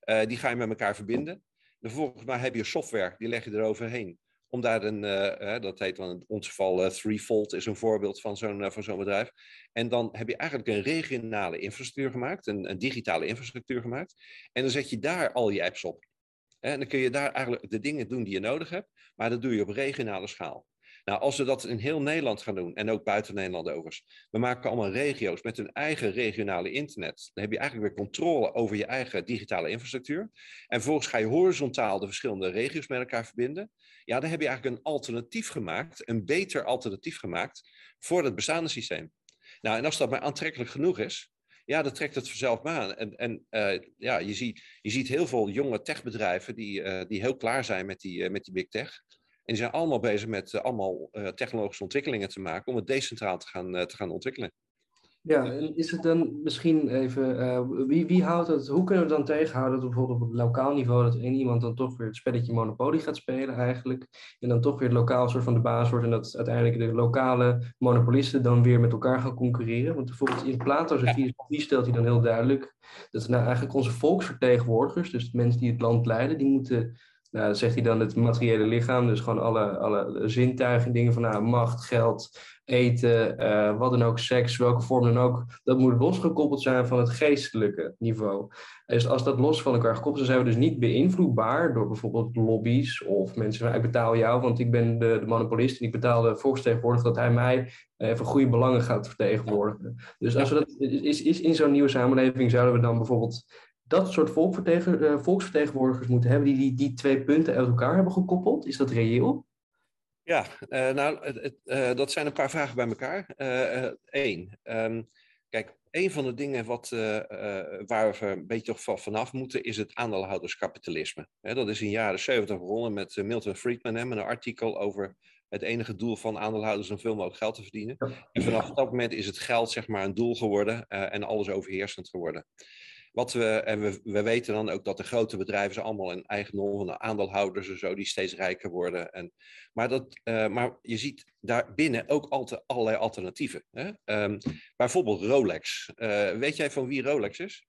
Uh, die ga je met elkaar verbinden. Vervolgens maar heb je software, die leg je eroverheen. Om daar een, uh, dat heet dan in ons geval uh, Threefold, is een voorbeeld van zo'n van zo'n bedrijf. En dan heb je eigenlijk een regionale infrastructuur gemaakt, een, een, digitale infrastructuur gemaakt. En dan zet je daar al je apps op. En dan kun je daar eigenlijk de dingen doen die je nodig hebt, maar dat doe je op regionale schaal. Nou, als we dat in heel Nederland gaan doen, en ook buiten Nederland overigens, we maken allemaal regio's met hun eigen regionale internet. Dan heb je eigenlijk weer controle over je eigen digitale infrastructuur. En vervolgens ga je horizontaal de verschillende regio's met elkaar verbinden. Ja, dan heb je eigenlijk een alternatief gemaakt, een beter alternatief gemaakt voor het bestaande systeem. Nou, en als dat maar aantrekkelijk genoeg is, ja, dat trekt het vanzelf maar aan. En, en uh, ja, je ziet, je ziet heel veel jonge techbedrijven die, uh, die heel klaar zijn met die, uh, met die big tech. En die zijn allemaal bezig met allemaal technologische ontwikkelingen te maken om het decentraal te gaan, te gaan ontwikkelen. Ja, en is het dan misschien even, uh, wie, wie houdt het, hoe kunnen we dan tegenhouden dat bijvoorbeeld op lokaal niveau dat één iemand dan toch weer het spelletje Monopoly gaat spelen eigenlijk, en dan toch weer het lokaal soort van de baas wordt en dat uiteindelijk de lokale monopolisten dan weer met elkaar gaan concurreren? Want bijvoorbeeld in Plato's filosofie stelt hij dan heel duidelijk dat nou eigenlijk onze volksvertegenwoordigers, dus de mensen die het land leiden, die moeten nou, zegt hij dan het materiële lichaam, dus gewoon alle, alle zintuigen, dingen van nou, macht, geld, eten, uh, wat dan ook, seks, welke vorm dan ook, dat moet losgekoppeld zijn van het geestelijke niveau. Dus als dat los van elkaar gekoppeld is, zijn we dus niet beïnvloedbaar door bijvoorbeeld lobby's of mensen van ik betaal jou, want ik ben de, de monopolist en ik betaal de volksvertegenwoordiger dat hij mij even goede belangen gaat vertegenwoordigen. Dus als we dat, is, is in zo'n nieuwe samenleving zouden we dan bijvoorbeeld dat soort uh, volksvertegenwoordigers moeten hebben die, die die twee punten uit elkaar hebben gekoppeld? Is dat reëel? Ja, uh, nou, het, uh, dat zijn een paar vragen bij elkaar. Eén, um, kijk, een van de dingen wat, waar we een beetje toch vanaf moeten, is het aandeelhouderskapitalisme. dat is in de jaren 70 begonnen met Milton Friedman, met een artikel over het enige doel van aandeelhouders om veel mogelijk geld te verdienen. En vanaf dat moment is het geld zeg maar een doel geworden en alles overheersend geworden. Wat we, en we, we weten dan ook dat de grote bedrijven zijn allemaal een eigendom van de aandeelhouders en zo, die steeds rijker worden. En, maar, dat, uh, maar je ziet daarbinnen ook altijd allerlei alternatieven. Hè? Um, bijvoorbeeld Rolex. Uh, weet jij van wie Rolex is?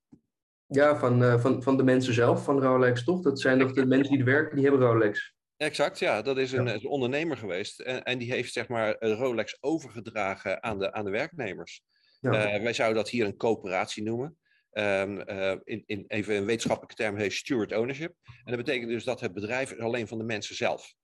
Ja, van, uh, van, van de mensen zelf van Rolex, toch? Dat zijn toch de mensen die er werken, die hebben Rolex. Exact, ja. Dat is een, ja. een ondernemer geweest. En, en, die heeft zeg maar Rolex overgedragen aan de, aan de werknemers. Ja. wij zouden dat hier een coöperatie noemen. Um, in, in, even een wetenschappelijke term heet steward ownership. En dat betekent dus dat het bedrijf is alleen van de mensen zelf.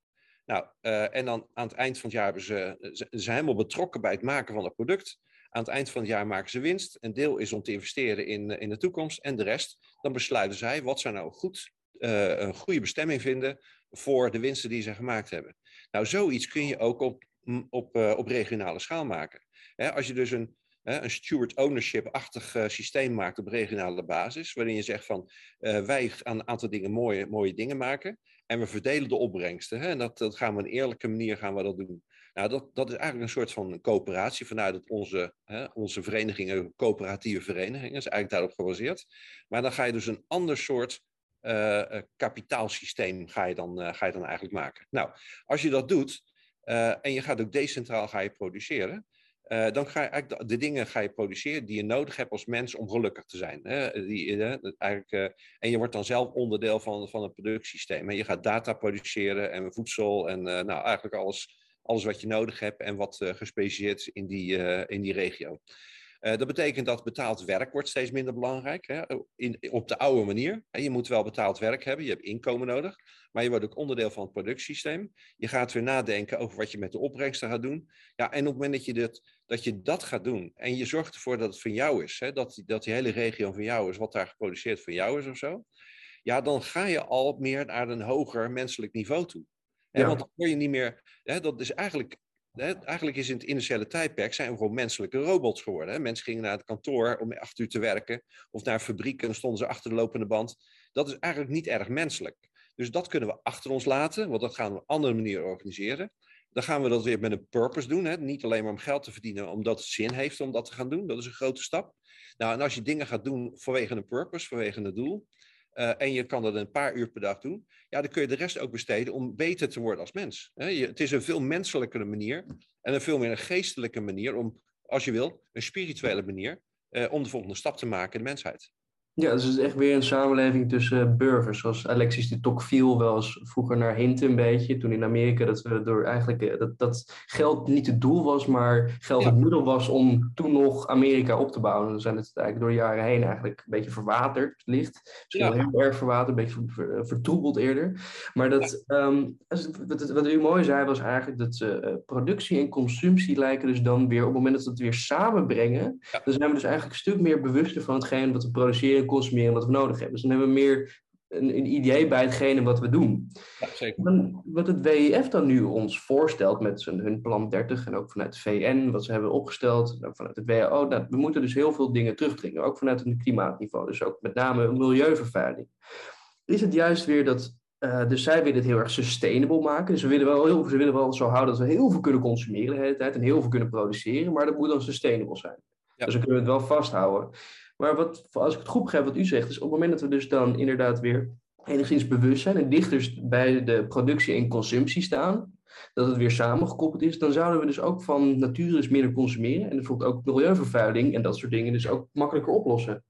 Nou, uh, en dan aan het eind van het jaar hebben ze, zijn helemaal betrokken bij het maken van het product. Aan het eind van het jaar maken ze winst. Een deel is om te investeren in, in de toekomst. En de rest, dan besluiten zij wat ze nou goed, een goede bestemming vinden voor de winsten die ze gemaakt hebben. Nou, zoiets kun je ook op, op, op regionale schaal maken. als je dus een, een steward ownership-achtig uh, systeem maakt op regionale basis, waarin je zegt van uh, wij aan een aantal dingen mooie, mooie dingen maken en we verdelen de opbrengsten. En dat, dat gaan we op een eerlijke manier gaan we dat doen. Nou, dat, dat is eigenlijk een soort van coöperatie vanuit onze, hè, onze verenigingen, coöperatieve verenigingen, is eigenlijk daarop gebaseerd. Maar dan ga je dus een ander soort uh, kapitaalsysteem ga je, dan, ga je dan eigenlijk maken. Nou, als je dat doet en je gaat ook decentraal ga je produceren, uh, dan ga je eigenlijk de, dingen ga je produceren die je nodig hebt als mens om gelukkig te zijn. Hè? Die, uh, eigenlijk, en je wordt dan zelf onderdeel van, van het productiesysteem. En je gaat data produceren en voedsel en nou, eigenlijk alles, alles wat je nodig hebt en wat gespecialiseerd is in die, in die regio. Uh, dat betekent dat betaald werk wordt steeds minder belangrijk. Hè? In, op de oude manier. Je moet wel betaald werk hebben, je hebt inkomen nodig. Maar je wordt ook onderdeel van het productiesysteem. Je gaat weer nadenken over wat je met de opbrengsten gaat doen. Ja, en op het moment dat je, dat, dat, je dat gaat doen en je zorgt ervoor dat het van jou is, hè? Dat, dat die hele regio van jou is, wat daar geproduceerd van jou is of zo. Ja, dan ga je al meer naar een hoger menselijk niveau toe. Ja. Want dan word je niet meer. Hè, dat is eigenlijk eigenlijk is in het initiële tijdperk zijn we gewoon menselijke robots geworden. Hè? Mensen gingen naar het kantoor om acht uur te werken, of naar fabrieken en stonden ze achter de lopende band. Dat is eigenlijk niet erg menselijk. Dus dat kunnen we achter ons laten, want dat gaan we op een andere manier organiseren. Dan gaan we dat weer met een purpose doen. Hè? Niet alleen maar om geld te verdienen, omdat het zin heeft om dat te gaan doen. Dat is een grote stap. Nou, en als je dingen gaat doen vanwege een purpose, vanwege een doel, uh, en je kan dat een paar uur per dag doen, ja, dan kun je de rest ook besteden om beter te worden als mens. Het is een veel menselijkere manier en een veel meer een geestelijke manier om, als je wil, een spirituele manier, uh, om de volgende stap te maken in de mensheid. Ja, dus het is echt weer een samenleving tussen burgers. Zoals Alexis de Tocqueville wel eens vroeger naar hinten een beetje. Toen in Amerika dat we door eigenlijk eh, dat, dat geld niet het doel was, maar geld het middel was om toen nog Amerika op te bouwen. Dan zijn het eigenlijk door de jaren heen eigenlijk een beetje verwaterd licht. Misschien ja. heel erg verwaterd, een beetje eh, vertroebeld eerder. Maar dat, ja. um, wat, wat, u mooi zei was eigenlijk dat uh, productie en consumptie lijken dus dan weer, op het moment dat we het weer samenbrengen, dan zijn we dus eigenlijk een stuk meer bewuster van hetgeen wat we produceren consumeren wat we nodig hebben. Dus dan hebben we meer een, een idee bij hetgene wat we doen. Ja, zeker. Dan, wat het WEF dan nu ons voorstelt met zijn, hun plan 30 en ook vanuit de VN, wat ze hebben opgesteld, vanuit het WHO, nou, we moeten dus heel veel dingen terugdringen, ook vanuit een klimaatniveau, dus ook met name milieuvervuiling. Is het juist weer dat Uh, dus zij willen het heel erg sustainable maken. Dus we willen wel heel, ze willen wel zo houden dat we heel veel kunnen consumeren de hele tijd en heel veel kunnen produceren, maar dat moet dan sustainable zijn. Ja. Dus dan kunnen we het wel vasthouden. Maar wat, als ik het goed begrijp wat u zegt, is op het moment dat we dus dan inderdaad weer enigszins bewust zijn en dichter bij de productie en consumptie staan, dat het weer samengekoppeld is, dan zouden we dus ook van nature eens minder consumeren en bijvoorbeeld ook milieuvervuiling en dat soort dingen dus ook makkelijker oplossen.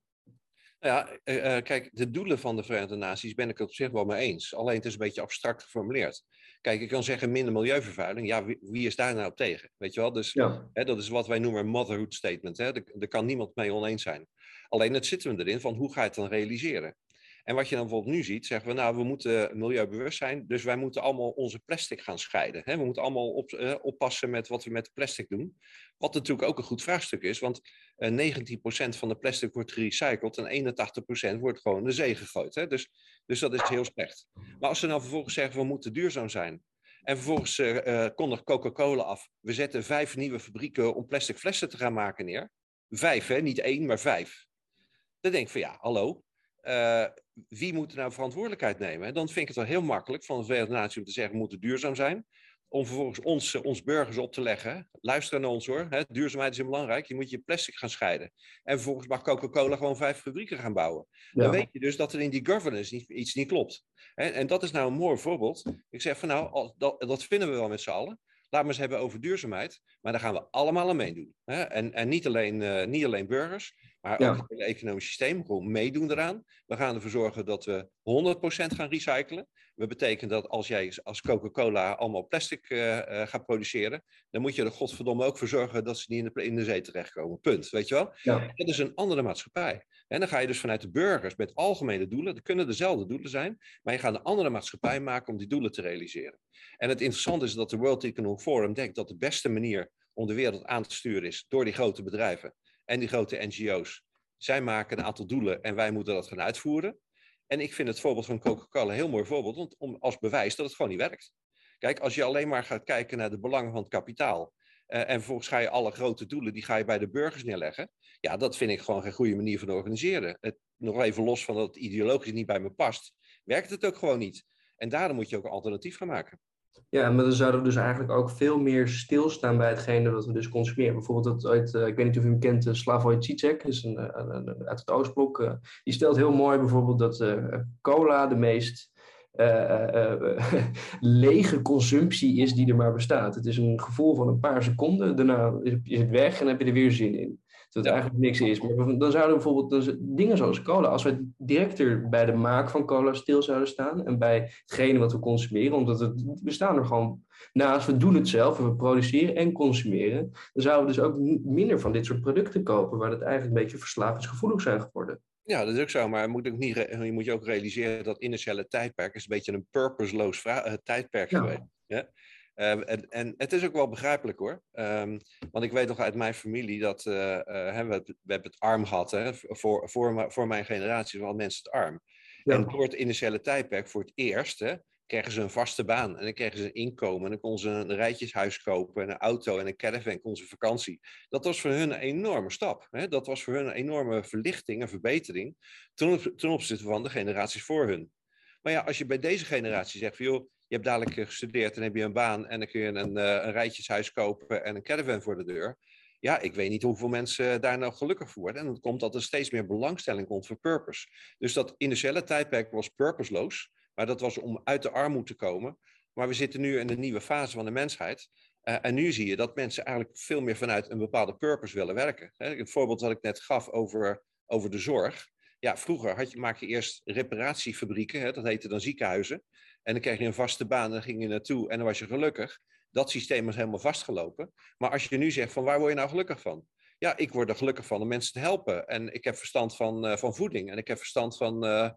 Nou ja, uh, kijk, de doelen van de Verenigde Naties ben ik het op zich wel mee eens. Alleen het is een beetje abstract geformuleerd. Kijk, ik kan zeggen minder milieuvervuiling. Ja, wie, wie is daar nou op tegen? Weet je wel? Dus hè, dat is wat wij noemen een motherhood statement. Hè? Daar, kan niemand mee oneens zijn. Alleen het zitten we erin van hoe ga je het dan realiseren? En wat je dan bijvoorbeeld nu ziet, zeggen we, nou, we moeten milieubewust zijn, dus wij moeten allemaal onze plastic gaan scheiden. Hè? We moeten allemaal op, uh, oppassen met wat we met plastic doen. Wat natuurlijk ook een goed vraagstuk is, want uh, eh, 19% van de plastic wordt gerecycled en 81% wordt gewoon de zee gegooid. Hè? Dus, dus dat is heel slecht. Maar als ze nou vervolgens zeggen, we moeten duurzaam zijn, en vervolgens uh, kondigt Coca-Cola af, we zetten vijf nieuwe fabrieken om plastic flessen te gaan maken neer. Vijf, hè? niet één, maar vijf. Dan denk ik van ja, hallo, uh, wie moet er nou verantwoordelijkheid nemen? Dan vind ik het wel heel makkelijk van de Verenigde Naties om te zeggen, we moeten duurzaam zijn. Om vervolgens ons, eh, ons burgers op te leggen. Luister naar ons hoor. Hè? Duurzaamheid is belangrijk. Je moet je plastic gaan scheiden. En vervolgens mag Coca-Cola gewoon vijf fabrieken gaan bouwen. Dan weet je dus dat er in die governance niet, iets niet klopt. En dat is nou een mooi voorbeeld. Ik zeg van nou, dat, dat vinden we wel met z'n allen. Laten we eens hebben over duurzaamheid. Maar daar gaan we allemaal aan meedoen. En, en niet, alleen, uh, niet alleen burgers, maar ook het hele economisch systeem. Gewoon meedoen eraan. We gaan ervoor zorgen dat we 100% gaan recyclen. Dat betekent dat als jij als Coca-Cola allemaal plastic uh, uh, gaat produceren, dan moet je er godverdomme ook voor zorgen dat ze niet in de, in de zee terechtkomen. Punt. Weet je wel? Ja. Dat is een andere maatschappij. En dan ga je dus vanuit de burgers met algemene doelen. Dat kunnen dezelfde doelen zijn, maar je gaat een andere maatschappij maken om die doelen te realiseren. En het interessante is dat de World Economic Forum denkt dat de beste manier om de wereld aan te sturen is door die grote bedrijven en die grote NGO's. Zij maken een aantal doelen en wij moeten dat gaan uitvoeren. En ik vind het voorbeeld van Coca-Cola een heel mooi voorbeeld, want om, als bewijs dat het gewoon niet werkt. Kijk, als je alleen maar gaat kijken naar de belangen van het kapitaal uh, en vervolgens ga je alle grote doelen, die ga je bij de burgers neerleggen. Ja, dat vind ik gewoon geen goede manier van organiseren. Het, nog even los van dat het ideologisch niet bij me past, werkt het ook gewoon niet. En daarom moet je ook een alternatief gaan maken. Ja, maar dan zouden we dus eigenlijk ook veel meer stilstaan bij hetgene dat we dus consumeren. Bijvoorbeeld dat uit, uh, ik weet niet of u hem kent, uh, Slavoj Zizek, is een, een, uit het Oostblok. Die stelt heel mooi bijvoorbeeld dat cola de meest lege consumptie is die er maar bestaat. Het is een gevoel van een paar seconden, daarna is het weg en heb je er weer zin in. Dat het eigenlijk niks is. Maar dan zouden bijvoorbeeld dingen zoals cola, als we directer bij de maak van cola stil zouden staan en bij hetgene wat we consumeren, omdat het, we staan er gewoon naast, we doen het zelf, we produceren en consumeren, dan zouden we dus ook minder van dit soort producten kopen, waar het eigenlijk een beetje verslavingsgevoelig zijn geworden. Ja, dat is ook zo, maar moet ook niet, je moet je ook realiseren dat initiële tijdperk is een beetje een purposeloos uh, tijdperk ja. geweest. Ja? Ehm, en, en, het is ook wel begrijpelijk hoor. Um, want ik weet nog uit mijn familie dat uh, uh, we, we, hebben het arm gehad. Hè, voor, voor, voor mijn generatie waren mensen het arm. En door het initiële tijdperk voor het eerst hè, kregen ze een vaste baan. En dan kregen ze een inkomen. En dan konden ze een rijtjeshuis kopen. En een auto en een caravan. Kon ze vakantie. Dat was voor hun een enorme stap. Hè. Dat was voor hun een enorme verlichting, een verbetering. Ten, ten opzichte van de generaties voor hun. Maar ja, als je bij deze generatie zegt van joh je hebt dadelijk eh, gestudeerd en heb je een baan en dan kun je een, uh, een rijtjeshuis kopen en een caravan voor de deur. Ja, ik weet niet hoeveel mensen daar nou gelukkig voor worden. En dat komt dat er steeds meer belangstelling komt voor purpose. Dus dat initiële tijdperk was purposeloos, maar dat was om uit de armoede te komen. Maar we zitten nu in een nieuwe fase van de mensheid. Uh, en nu zie je dat mensen eigenlijk veel meer vanuit een bepaalde purpose willen werken. Het voorbeeld dat ik net gaf over, over de zorg. Ja, vroeger had je, maak je eerst reparatiefabrieken, dat heette dan ziekenhuizen. En dan kreeg je een vaste baan en dan ging je naartoe en dan was je gelukkig. Dat systeem is helemaal vastgelopen. Maar als je nu zegt van waar word je nou gelukkig van? Ja, ik word er gelukkig van om mensen te helpen. En ik heb verstand van, uh, van voeding en ik heb verstand van, uh,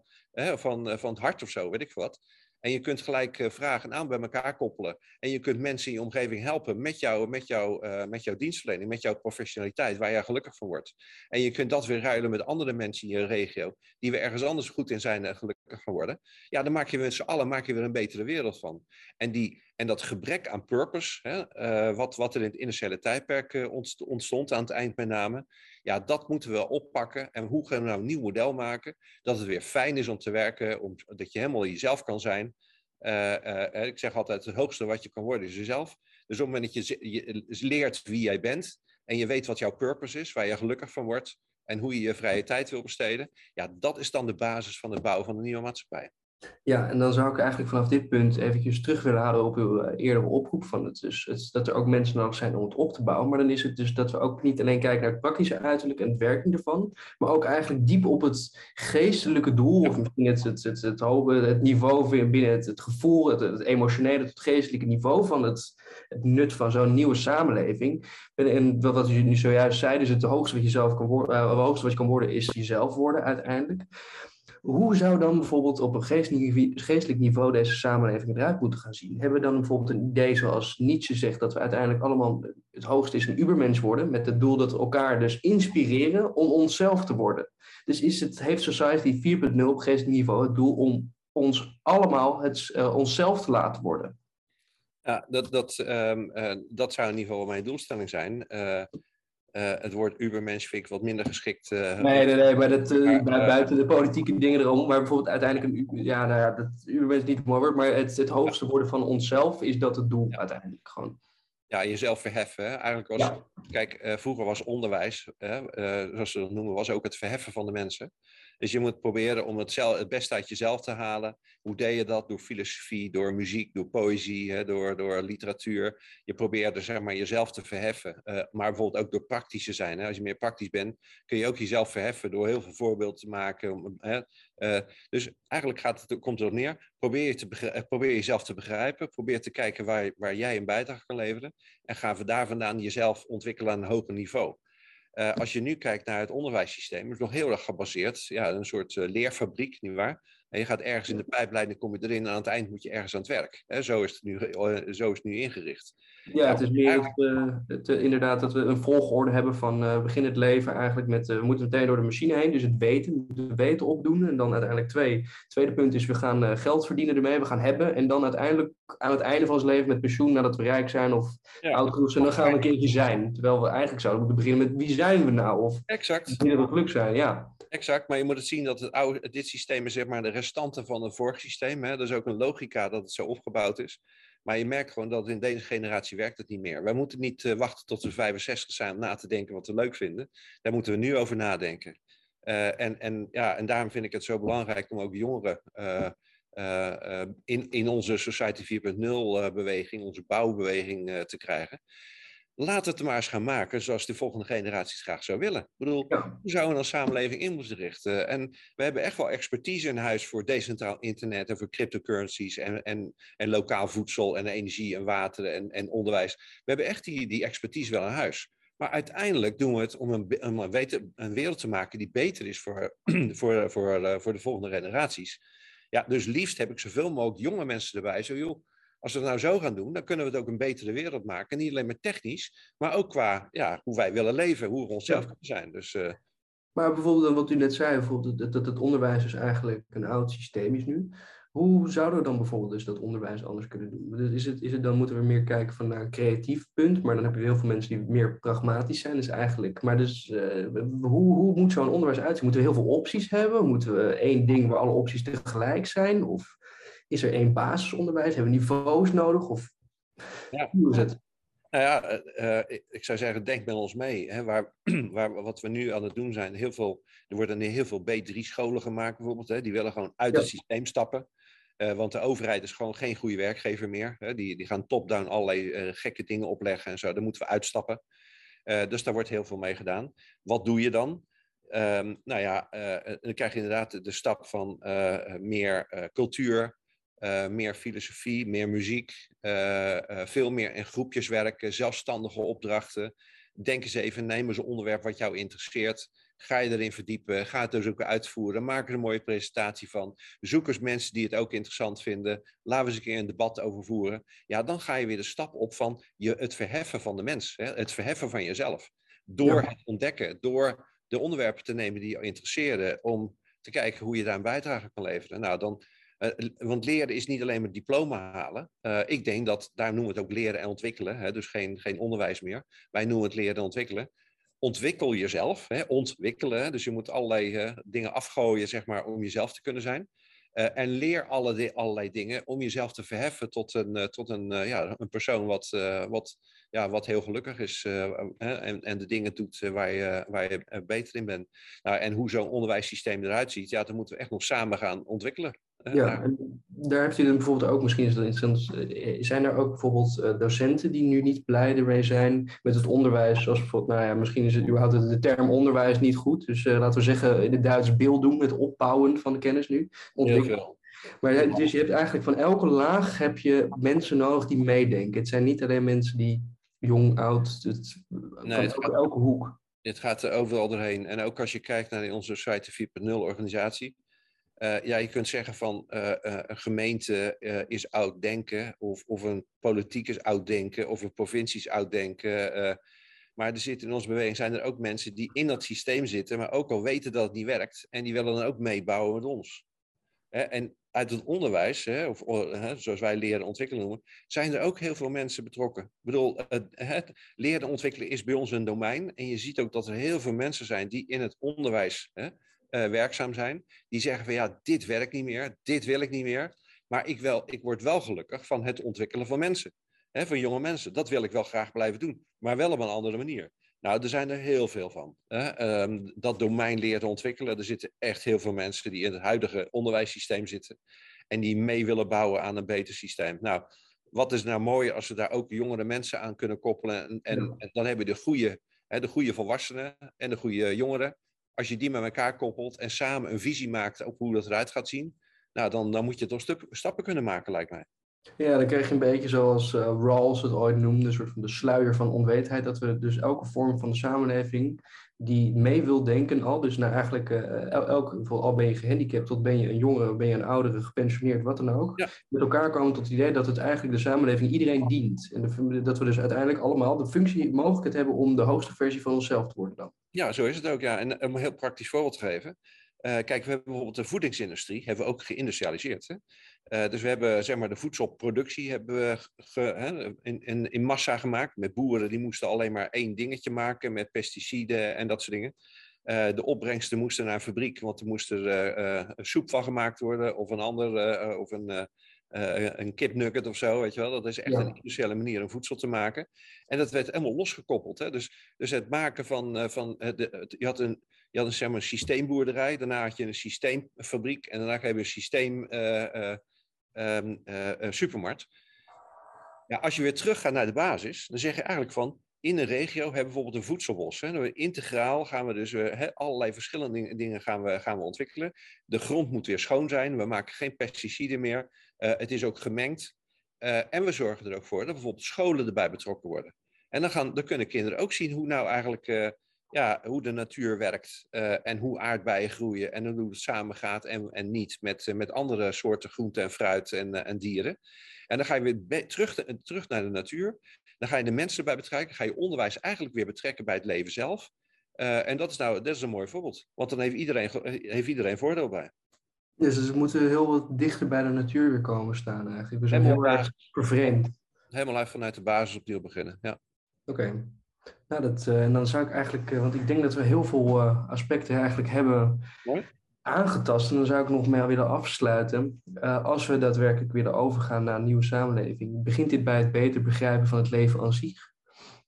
van, uh, van het hart of zo, weet ik wat. En je kunt gelijk uh, vraag en aan bij elkaar koppelen. En je kunt mensen in je omgeving helpen met, jou, met, jou, uh, met jouw dienstverlening, met jouw professionaliteit, waar jij gelukkig van wordt. En je kunt dat weer ruilen met andere mensen in je regio, die we ergens anders goed in zijn en gelukkig van worden. Ja, dan maak je met z'n allen maak je weer een betere wereld van. En, die, en dat gebrek aan purpose, hè, uh, wat, wat er in het initiële tijdperk ontstond aan het eind met name, ja, dat moeten we oppakken. En hoe gaan we nou een nieuw model maken? Dat het weer fijn is om te werken, om, dat je helemaal jezelf kan zijn. ik zeg altijd, het hoogste wat je kan worden is jezelf. Dus op het moment dat je, je leert wie jij bent en je weet wat jouw purpose is, waar je gelukkig van wordt en hoe je je vrije tijd wil besteden, ja, dat is dan de basis van de bouw van een nieuwe maatschappij. Ja, en dan zou ik eigenlijk vanaf dit punt eventjes terug willen halen op uw uh, eerdere oproep van het, dus het, dat er ook mensen nodig zijn om het op te bouwen. Maar dan is het dus dat we ook niet alleen kijken naar het praktische uiterlijk en het werking ervan, maar ook eigenlijk diep op het geestelijke doel, of misschien het, het, het, het, het niveau binnen het, het gevoel, het, emotionele, het geestelijke niveau van het, het nut van zo'n nieuwe samenleving. En, en wat u nu zojuist zei, dus het hoogste wat je zelf kan worden, uh, het hoogste wat je kan worden is jezelf worden uiteindelijk. Hoe zou dan bijvoorbeeld op een geestelijk niveau deze samenleving eruit moeten gaan zien? Hebben we dan bijvoorbeeld een idee zoals Nietzsche zegt, dat we uiteindelijk allemaal het hoogste is een ubermens worden, met het doel dat we elkaar dus inspireren om onszelf te worden? Dus is het, heeft Society 4.0 op geestelijk niveau het doel om ons allemaal het, uh, onszelf te laten worden? Ja, dat, dat, um, uh, dat zou in ieder geval mijn doelstelling zijn. Uh, uh, het woord Ubermensch vind ik wat minder geschikt. Uh, nee, nee, nee, maar dat, uh, buiten de politieke dingen erom, maar bijvoorbeeld uiteindelijk een ja, nou ja, dat Ubermensch niet mooi wordt, maar het, het hoogste worden van onszelf is dat het doel uiteindelijk gewoon. Ja, jezelf verheffen. Hè? Eigenlijk was, ja. kijk, vroeger was onderwijs, zoals ze dat noemen, was ook het verheffen van de mensen. Dus je moet proberen om het, zelf, het beste uit jezelf te halen. Hoe deed je dat? Door filosofie, door muziek, door poëzie, hè, door, door literatuur. Je probeerde zeg maar, jezelf te verheffen. Uh, maar bijvoorbeeld ook door praktisch te zijn. Hè. Als je meer praktisch bent, kun je ook jezelf verheffen door heel veel voorbeelden te maken. Hè. Uh, dus eigenlijk gaat het, komt het erop neer. Probeer, je te eh, probeer jezelf te begrijpen. Probeer te kijken waar, waar jij een bijdrage kan leveren. En ga daar vandaan jezelf ontwikkelen aan een hoger niveau. Uh, als je nu kijkt naar het onderwijssysteem, is nog heel erg gebaseerd. Ja, een soort uh, leerfabriek, nietwaar? En je gaat ergens in de pijpleiding, kom je erin en aan het eind moet je ergens aan het werk. Zo, is het nu, uh, zo is het nu ingericht. Ja, het is meer het, het, inderdaad dat we een volgorde hebben van begin het leven eigenlijk met, we moeten meteen door de machine heen, dus het weten, we moeten het weten opdoen. En dan uiteindelijk twee, tweede punt is, we gaan geld verdienen ermee, we gaan hebben. En dan uiteindelijk aan het einde van ons leven met pensioen, nadat we rijk zijn of ja. oud genoeg zijn, dan gaan we een keertje zijn. Terwijl we eigenlijk zouden moeten beginnen met wie zijn we nou? Of exact. wie we geluk zijn, ja. Exact, maar je moet het zien dat het oude, dit systeem is zeg maar de restanten van het vorige systeem. Hè? Dat is ook een logica dat het zo opgebouwd is. Maar je merkt gewoon dat in deze generatie werkt het niet meer. Wij moeten niet uh, wachten tot we 65 zijn om na te denken wat we leuk vinden. Daar moeten we nu over nadenken. Uh, en, en, ja, en daarom vind ik het zo belangrijk om ook jongeren uh, in, in onze Society 4.0 beweging, onze bouwbeweging te krijgen. Laat het maar eens gaan maken zoals de volgende generaties graag zou willen. Ik bedoel, ja. hoe zouden we een samenleving in moeten richten? En we hebben echt wel expertise in huis voor decentraal internet en voor cryptocurrencies en, en, en lokaal voedsel en energie en water en, en onderwijs. We hebben echt die, die expertise wel in huis. Maar uiteindelijk doen we het om een, om een, een wereld te maken die beter is voor, voor, voor, voor de volgende generaties. Ja, dus liefst heb ik zoveel mogelijk jonge mensen erbij. Zo, joh, als we het nou zo gaan doen, dan kunnen we het ook een betere wereld maken. Niet alleen maar technisch, maar ook qua ja, hoe wij willen leven, hoe we onszelf ja. kunnen zijn. Dus, uh... Maar bijvoorbeeld wat u net zei, bijvoorbeeld dat, dat het onderwijs dus eigenlijk een oud systeem is nu. Hoe zouden we dan bijvoorbeeld dus dat onderwijs anders kunnen doen? Is het, is het dan moeten we meer kijken van naar een creatief punt, maar dan heb je heel veel mensen die meer pragmatisch zijn. Dus eigenlijk, maar dus uh, hoe, hoe moet zo'n onderwijs uitzien? Moeten we heel veel opties hebben? Moeten we één ding waar alle opties tegelijk zijn? Of is er één basisonderwijs? Hebben we niveaus nodig? Of ja. hoe is het? Nou ja, uh, ik zou zeggen, denk met ons mee. Hè, waar, waar, wat we nu aan het doen zijn, heel veel, er worden heel veel B3-scholen gemaakt bijvoorbeeld. Hè, die willen gewoon uit ja. het systeem stappen. Uh, want de overheid is gewoon geen goede werkgever meer. Hè. Die, die gaan top-down allerlei uh, gekke dingen opleggen en zo. Daar moeten we uitstappen. dus daar wordt heel veel mee gedaan. Wat doe je dan? Um, nou ja, dan krijg je inderdaad de stap van meer cultuur, uh, meer filosofie, meer muziek, uh, uh, veel meer in groepjes werken, zelfstandige opdrachten. Denk eens even, neem eens een onderwerp wat jou interesseert. Ga je erin verdiepen, ga het dus ook uitvoeren, maak er een mooie presentatie van. Zoek eens mensen die het ook interessant vinden. Laten we eens een keer een debat over voeren. Ja, dan ga je weer de stap op van je, het verheffen van de mens, hè? het verheffen van jezelf. Door ja. het ontdekken, door de onderwerpen te nemen die je interesseren, om te kijken hoe je daar een bijdrage kan leveren. Nou, dan, want leren is niet alleen maar diploma halen. Uh, ik denk dat, daar noemen we het ook leren en ontwikkelen. Hè, dus geen, geen onderwijs meer. Wij noemen het leren en ontwikkelen. Ontwikkel jezelf, hè, ontwikkelen. Dus je moet allerlei uh, dingen afgooien zeg maar, om jezelf te kunnen zijn. en leer alle, allerlei dingen om jezelf te verheffen tot een, tot een, ja, een persoon wat, wat, ja, wat heel gelukkig is en, en de dingen doet waar je, waar je beter in bent. Nou, en hoe zo'n onderwijssysteem eruit ziet, ja, dat moeten we echt nog samen gaan ontwikkelen. Ja, en daar heeft u dan bijvoorbeeld ook, misschien is dat interessant, eh, zijn er ook bijvoorbeeld eh, docenten die nu niet blij ermee zijn met het onderwijs, zoals bijvoorbeeld, nou ja, misschien is het überhaupt de term onderwijs niet goed, dus uh, laten we zeggen in het Duits beeld doen, het opbouwen van de kennis nu, ontwikkelen. Maar dus je hebt eigenlijk van elke laag heb je mensen nodig die meedenken. Het zijn niet alleen mensen die jong, oud, het, nee, het gaat, elke hoek. Het gaat er overal doorheen. En ook als je kijkt naar onze Site 4.0 organisatie, uh, ja, je kunt zeggen van uh, uh, een gemeente is oud denken, of, of een politiek is oud denken, of een provincie is oud denken. maar er zitten in onze beweging zijn er ook mensen die in dat systeem zitten, maar ook al weten dat het niet werkt, en die willen dan ook meebouwen met ons. en uit het onderwijs, of zoals wij leren en ontwikkelen noemen, zijn er ook heel veel mensen betrokken. Ik bedoel, het, leren en ontwikkelen is bij ons een domein. En je ziet ook dat er heel veel mensen zijn die in het onderwijs uh, werkzaam zijn, die zeggen van ja, dit werkt niet meer, dit wil ik niet meer, maar ik, wel, ik word wel gelukkig van het ontwikkelen van mensen, hè, van jonge mensen. Dat wil ik wel graag blijven doen, maar wel op een andere manier. Nou, er zijn er heel veel van. Hè. Um, dat domein leren ontwikkelen, er zitten echt heel veel mensen die in het huidige onderwijssysteem zitten en die mee willen bouwen aan een beter systeem. Nou, wat is nou mooi als we daar ook jongere mensen aan kunnen koppelen en, en, en dan hebben we de goede, hè, de goede volwassenen en de goede jongeren als je die met elkaar koppelt en samen een visie maakt op hoe dat eruit gaat zien, nou, dan, dan moet je toch stappen kunnen maken, lijkt mij. Ja, dan krijg je een beetje zoals uh, Rawls het ooit noemde, een soort van de sluier van onwetendheid, dat we dus elke vorm van de samenleving die mee wil denken al, dus nou eigenlijk uh, elk, al ben je gehandicapt, tot ben je een jongere, ben je een oudere, gepensioneerd, wat dan ook, met elkaar komen tot het idee dat het eigenlijk de samenleving iedereen dient. En dat we dus uiteindelijk allemaal de functie, mogelijkheid hebben om de hoogste versie van onszelf te worden dan. Ja, zo is het ook, ja. En om een heel praktisch voorbeeld te geven, kijk, we hebben bijvoorbeeld de voedingsindustrie, hebben we ook geïndustrialiseerd. Hè? Uh, dus we hebben zeg maar, de voedselproductie hebben we ge, hè, in, in, in, massa gemaakt. Met boeren die moesten alleen maar één dingetje maken met pesticiden en dat soort dingen. Uh, de opbrengsten moesten naar een fabriek, want er moest er soep van gemaakt worden. Of een ander, of een, een kipnugget of zo, weet je wel. Dat is echt een industriële manier om voedsel te maken. En dat werd helemaal losgekoppeld. Hè? Dus, dus het maken van, van de, je had een je had een, zeg maar, systeemboerderij, daarna had je een systeemfabriek en daarna kreeg je een systeem uh, uh, supermarkt. Ja, als je weer terug gaat naar de basis, dan zeg je eigenlijk van, in een regio hebben we bijvoorbeeld een voedselbos. Hè. Integraal gaan we dus he, allerlei verschillende dingen gaan we, gaan we ontwikkelen. De grond moet weer schoon zijn, we maken geen pesticiden meer. het is ook gemengd. en we zorgen er ook voor dat bijvoorbeeld scholen erbij betrokken worden. En dan, gaan, dan kunnen kinderen ook zien hoe nou eigenlijk ja, hoe de natuur werkt uh, en hoe aardbeien groeien en hoe het samengaat en, en niet met, uh, met andere soorten groente en fruit en, uh, en dieren. En dan ga je weer terug, terug naar de natuur. Dan ga je de mensen erbij betrekken, ga je onderwijs eigenlijk weer betrekken bij het leven zelf. en dat is nou dat is een mooi voorbeeld, want dan heeft iedereen, heeft iedereen voordeel bij. Dus we moeten heel wat dichter bij de natuur weer komen staan eigenlijk. We zijn heel erg vervreemd. Helemaal uit vanuit de basis opnieuw beginnen, ja. Oké. Nou, dat, uh, en dan zou ik eigenlijk, uh, want ik denk dat we heel veel uh, aspecten eigenlijk hebben aangetast. En dan zou ik nog mee willen afsluiten. als we daadwerkelijk willen overgaan naar een nieuwe samenleving, begint dit bij het beter begrijpen van het leven aan zich.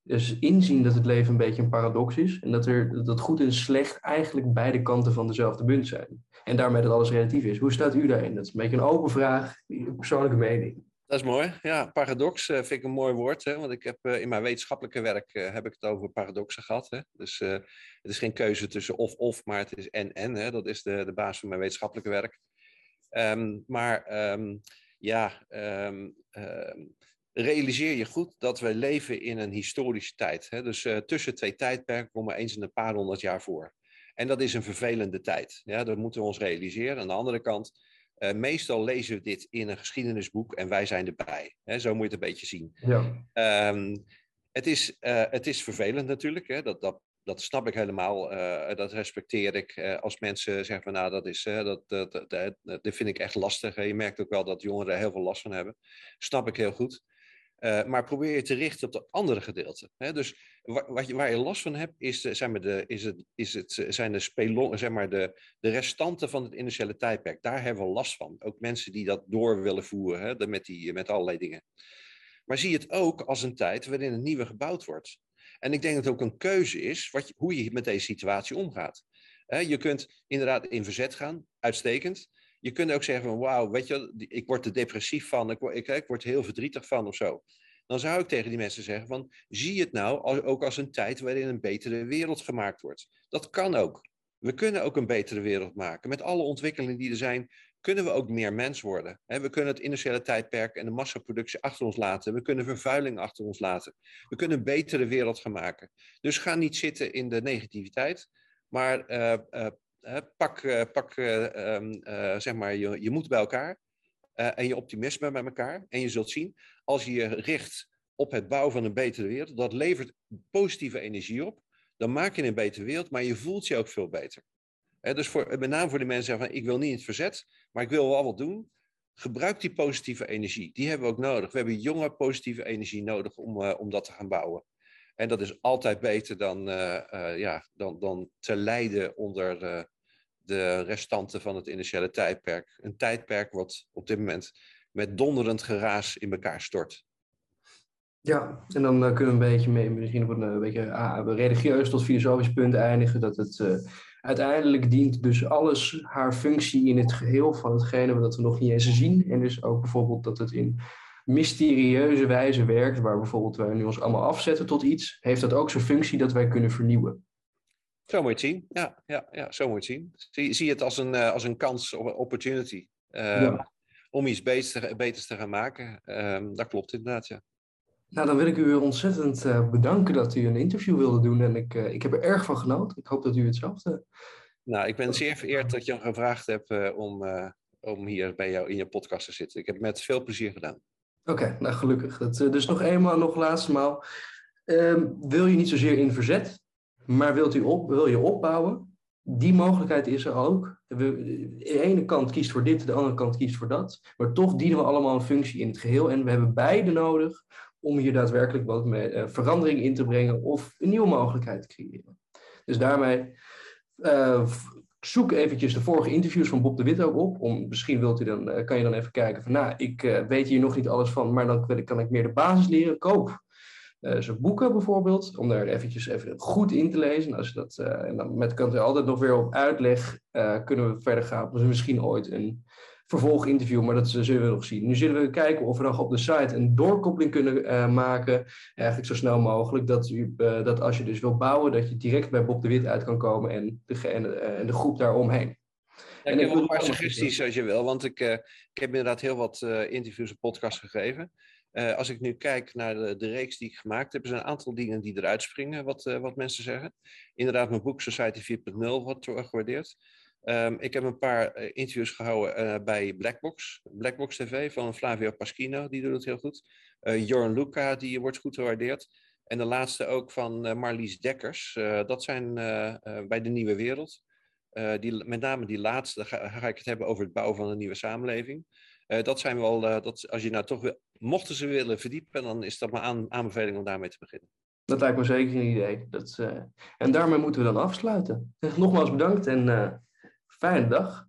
Dus inzien dat het leven een beetje een paradox is. En dat, er, dat goed en slecht eigenlijk beide kanten van dezelfde munt zijn. En daarmee dat alles relatief is. Hoe staat u daarin? Dat is een beetje een open vraag, een persoonlijke mening. Dat is mooi. Ja, paradox uh, vind ik een mooi woord. Hè? Want ik heb uh, in mijn wetenschappelijke werk uh, heb ik het over paradoxen gehad. Hè? Dus het is geen keuze tussen of-of, maar het is en-en. Dat is de, de basis van mijn wetenschappelijke werk. Um, maar um, ja, um, realiseer je goed dat we leven in een historische tijd. Hè? Dus tussen twee tijdperken komen eens in een paar honderd jaar voor. En dat is een vervelende tijd. Ja? Dat moeten we ons realiseren. Aan de andere kant uh, meestal lezen we dit in een geschiedenisboek en wij zijn erbij. Zo moet je het een beetje zien. Ja. Um, het, is, uh, het is vervelend natuurlijk, hè, dat, dat, dat snap ik helemaal, uh, dat respecteer ik. als mensen zeggen van nou, dat, is, dat, dat, dat, dat, vind ik echt lastig. Je merkt ook wel dat jongeren er heel veel last van hebben. Snap ik heel goed. Maar probeer je te richten op de andere gedeelte. Hè? Dus wat je, waar je last van hebt, is, zijn, de, is, het, is het, zijn de, spelon, zeg maar de, de restanten van het initiële tijdperk. Daar hebben we last van. Ook mensen die dat door willen voeren, hè, met, die, met allerlei dingen. Maar zie het ook als een tijd waarin het nieuwe gebouwd wordt. En ik denk dat het ook een keuze is wat je, hoe je met deze situatie omgaat. je kunt inderdaad in verzet gaan, uitstekend. Je kunt ook zeggen van wauw, weet je, ik word er depressief van, ik ik, ik word heel verdrietig van of zo. Dan zou ik tegen die mensen zeggen van zie het nou ook als een tijd waarin een betere wereld gemaakt wordt. Dat kan ook. We kunnen ook een betere wereld maken. Met alle ontwikkelingen die er zijn, kunnen we ook meer mens worden. We kunnen het industriële tijdperk en de massaproductie achter ons laten. We kunnen vervuiling achter ons laten. We kunnen een betere wereld gaan maken. Dus ga niet zitten in de negativiteit, maar uh, uh, pak, uh, pak ehm, zeg maar je, je moed bij elkaar en je optimisme bij elkaar. En je zult zien, als je je richt op het bouwen van een betere wereld, dat levert positieve energie op. Dan maak je een betere wereld, maar je voelt je ook veel beter dus voor, met name voor de mensen van ik wil niet in het verzet, maar ik wil wel wat doen. Gebruik die positieve energie. Die hebben we ook nodig. We hebben jonge positieve energie nodig om, om dat te gaan bouwen. En dat is altijd beter dan, uh, uh, ja, dan, dan te lijden onder de restanten van het initiële tijdperk. Een tijdperk wat op dit moment met donderend geraas in elkaar stort. Ja, en dan kunnen we een beetje mee, misschien op een, beetje ah, religieus tot filosofisch punt eindigen. Dat het uiteindelijk dient dus alles haar functie in het geheel van hetgene dat we nog niet eens zien. En dus ook bijvoorbeeld dat het in mysterieuze wijze werkt, waar bijvoorbeeld wij nu ons allemaal afzetten tot iets, heeft dat ook zijn functie dat wij kunnen vernieuwen. Zo moet je het zien. Ja, ja, ja zo moet je het zien. Zie, zie het als een, uh, als een kans, of een opportunity. Uh, Om iets beters te, beters te gaan maken. Uh, dat klopt inderdaad, ja. Nou, dan wil ik u ontzettend uh, bedanken dat u een interview wilde doen. En ik, uh, ik heb er erg van genoten. Ik hoop dat u hetzelfde. Nou, ik ben zeer vereerd dat je me gevraagd hebt uh, om, om hier bij jou in je podcast te zitten. Ik heb het met veel plezier gedaan. Oké, nou gelukkig. Dat, dus nog eenmaal, nog laatste maal. Ehm, wil je niet zozeer in verzet, maar wilt u op, wil je opbouwen? Die mogelijkheid is er ook. de ene kant kiest voor dit, de andere kant kiest voor dat. Maar toch dienen we allemaal een functie in het geheel. En we hebben beide nodig om hier daadwerkelijk wat mee, uh, verandering in te brengen of een nieuwe mogelijkheid te creëren. Dus daarmee uh, zoek eventjes de vorige interviews van Bob de Wit ook op. Om, misschien wilt u dan, uh, kan je dan even kijken van, nou, ik weet hier nog niet alles van, maar dan kan ik meer de basis leren. Koop zijn boeken bijvoorbeeld, om daar eventjes even goed in te lezen. Als dat, en dan met kan er altijd nog weer op uitleg kunnen we verder gaan. Misschien ooit een vervolginterview, maar dat zullen we nog zien. Nu zullen we kijken of we nog op de site een doorkoppeling kunnen uh, maken, eigenlijk zo snel mogelijk, dat, u, uh, dat als je dus wil bouwen, dat je direct bij Bob de Wit uit kan komen en de, en, uh, en de groep daaromheen. Ja, ik heb nog een paar suggesties als je wil, want ik, ik heb inderdaad heel wat interviews en podcasts gegeven. als ik nu kijk naar de, de, reeks die ik gemaakt heb, er zijn een aantal dingen die eruit springen, wat, wat mensen zeggen. Inderdaad, mijn boek Society 4.0 wordt gewaardeerd. Um, ik heb een paar uh, interviews gehouden uh, bij Blackbox, Blackbox TV van Flavio Paschino, die doet het heel goed. Uh, Jorn Luca, die wordt goed gewaardeerd. En de laatste ook van Marlies Dekkers. dat zijn bij de Nieuwe Wereld. die, met name die laatste, ga, ga, ik het hebben over het bouwen van een nieuwe samenleving. dat zijn wel, dat, als je nou toch mochten ze willen verdiepen, dan is dat mijn aan, aanbeveling om daarmee te beginnen. Dat lijkt me zeker een idee. En daarmee moeten we dan afsluiten. Nogmaals bedankt en Fijne dag.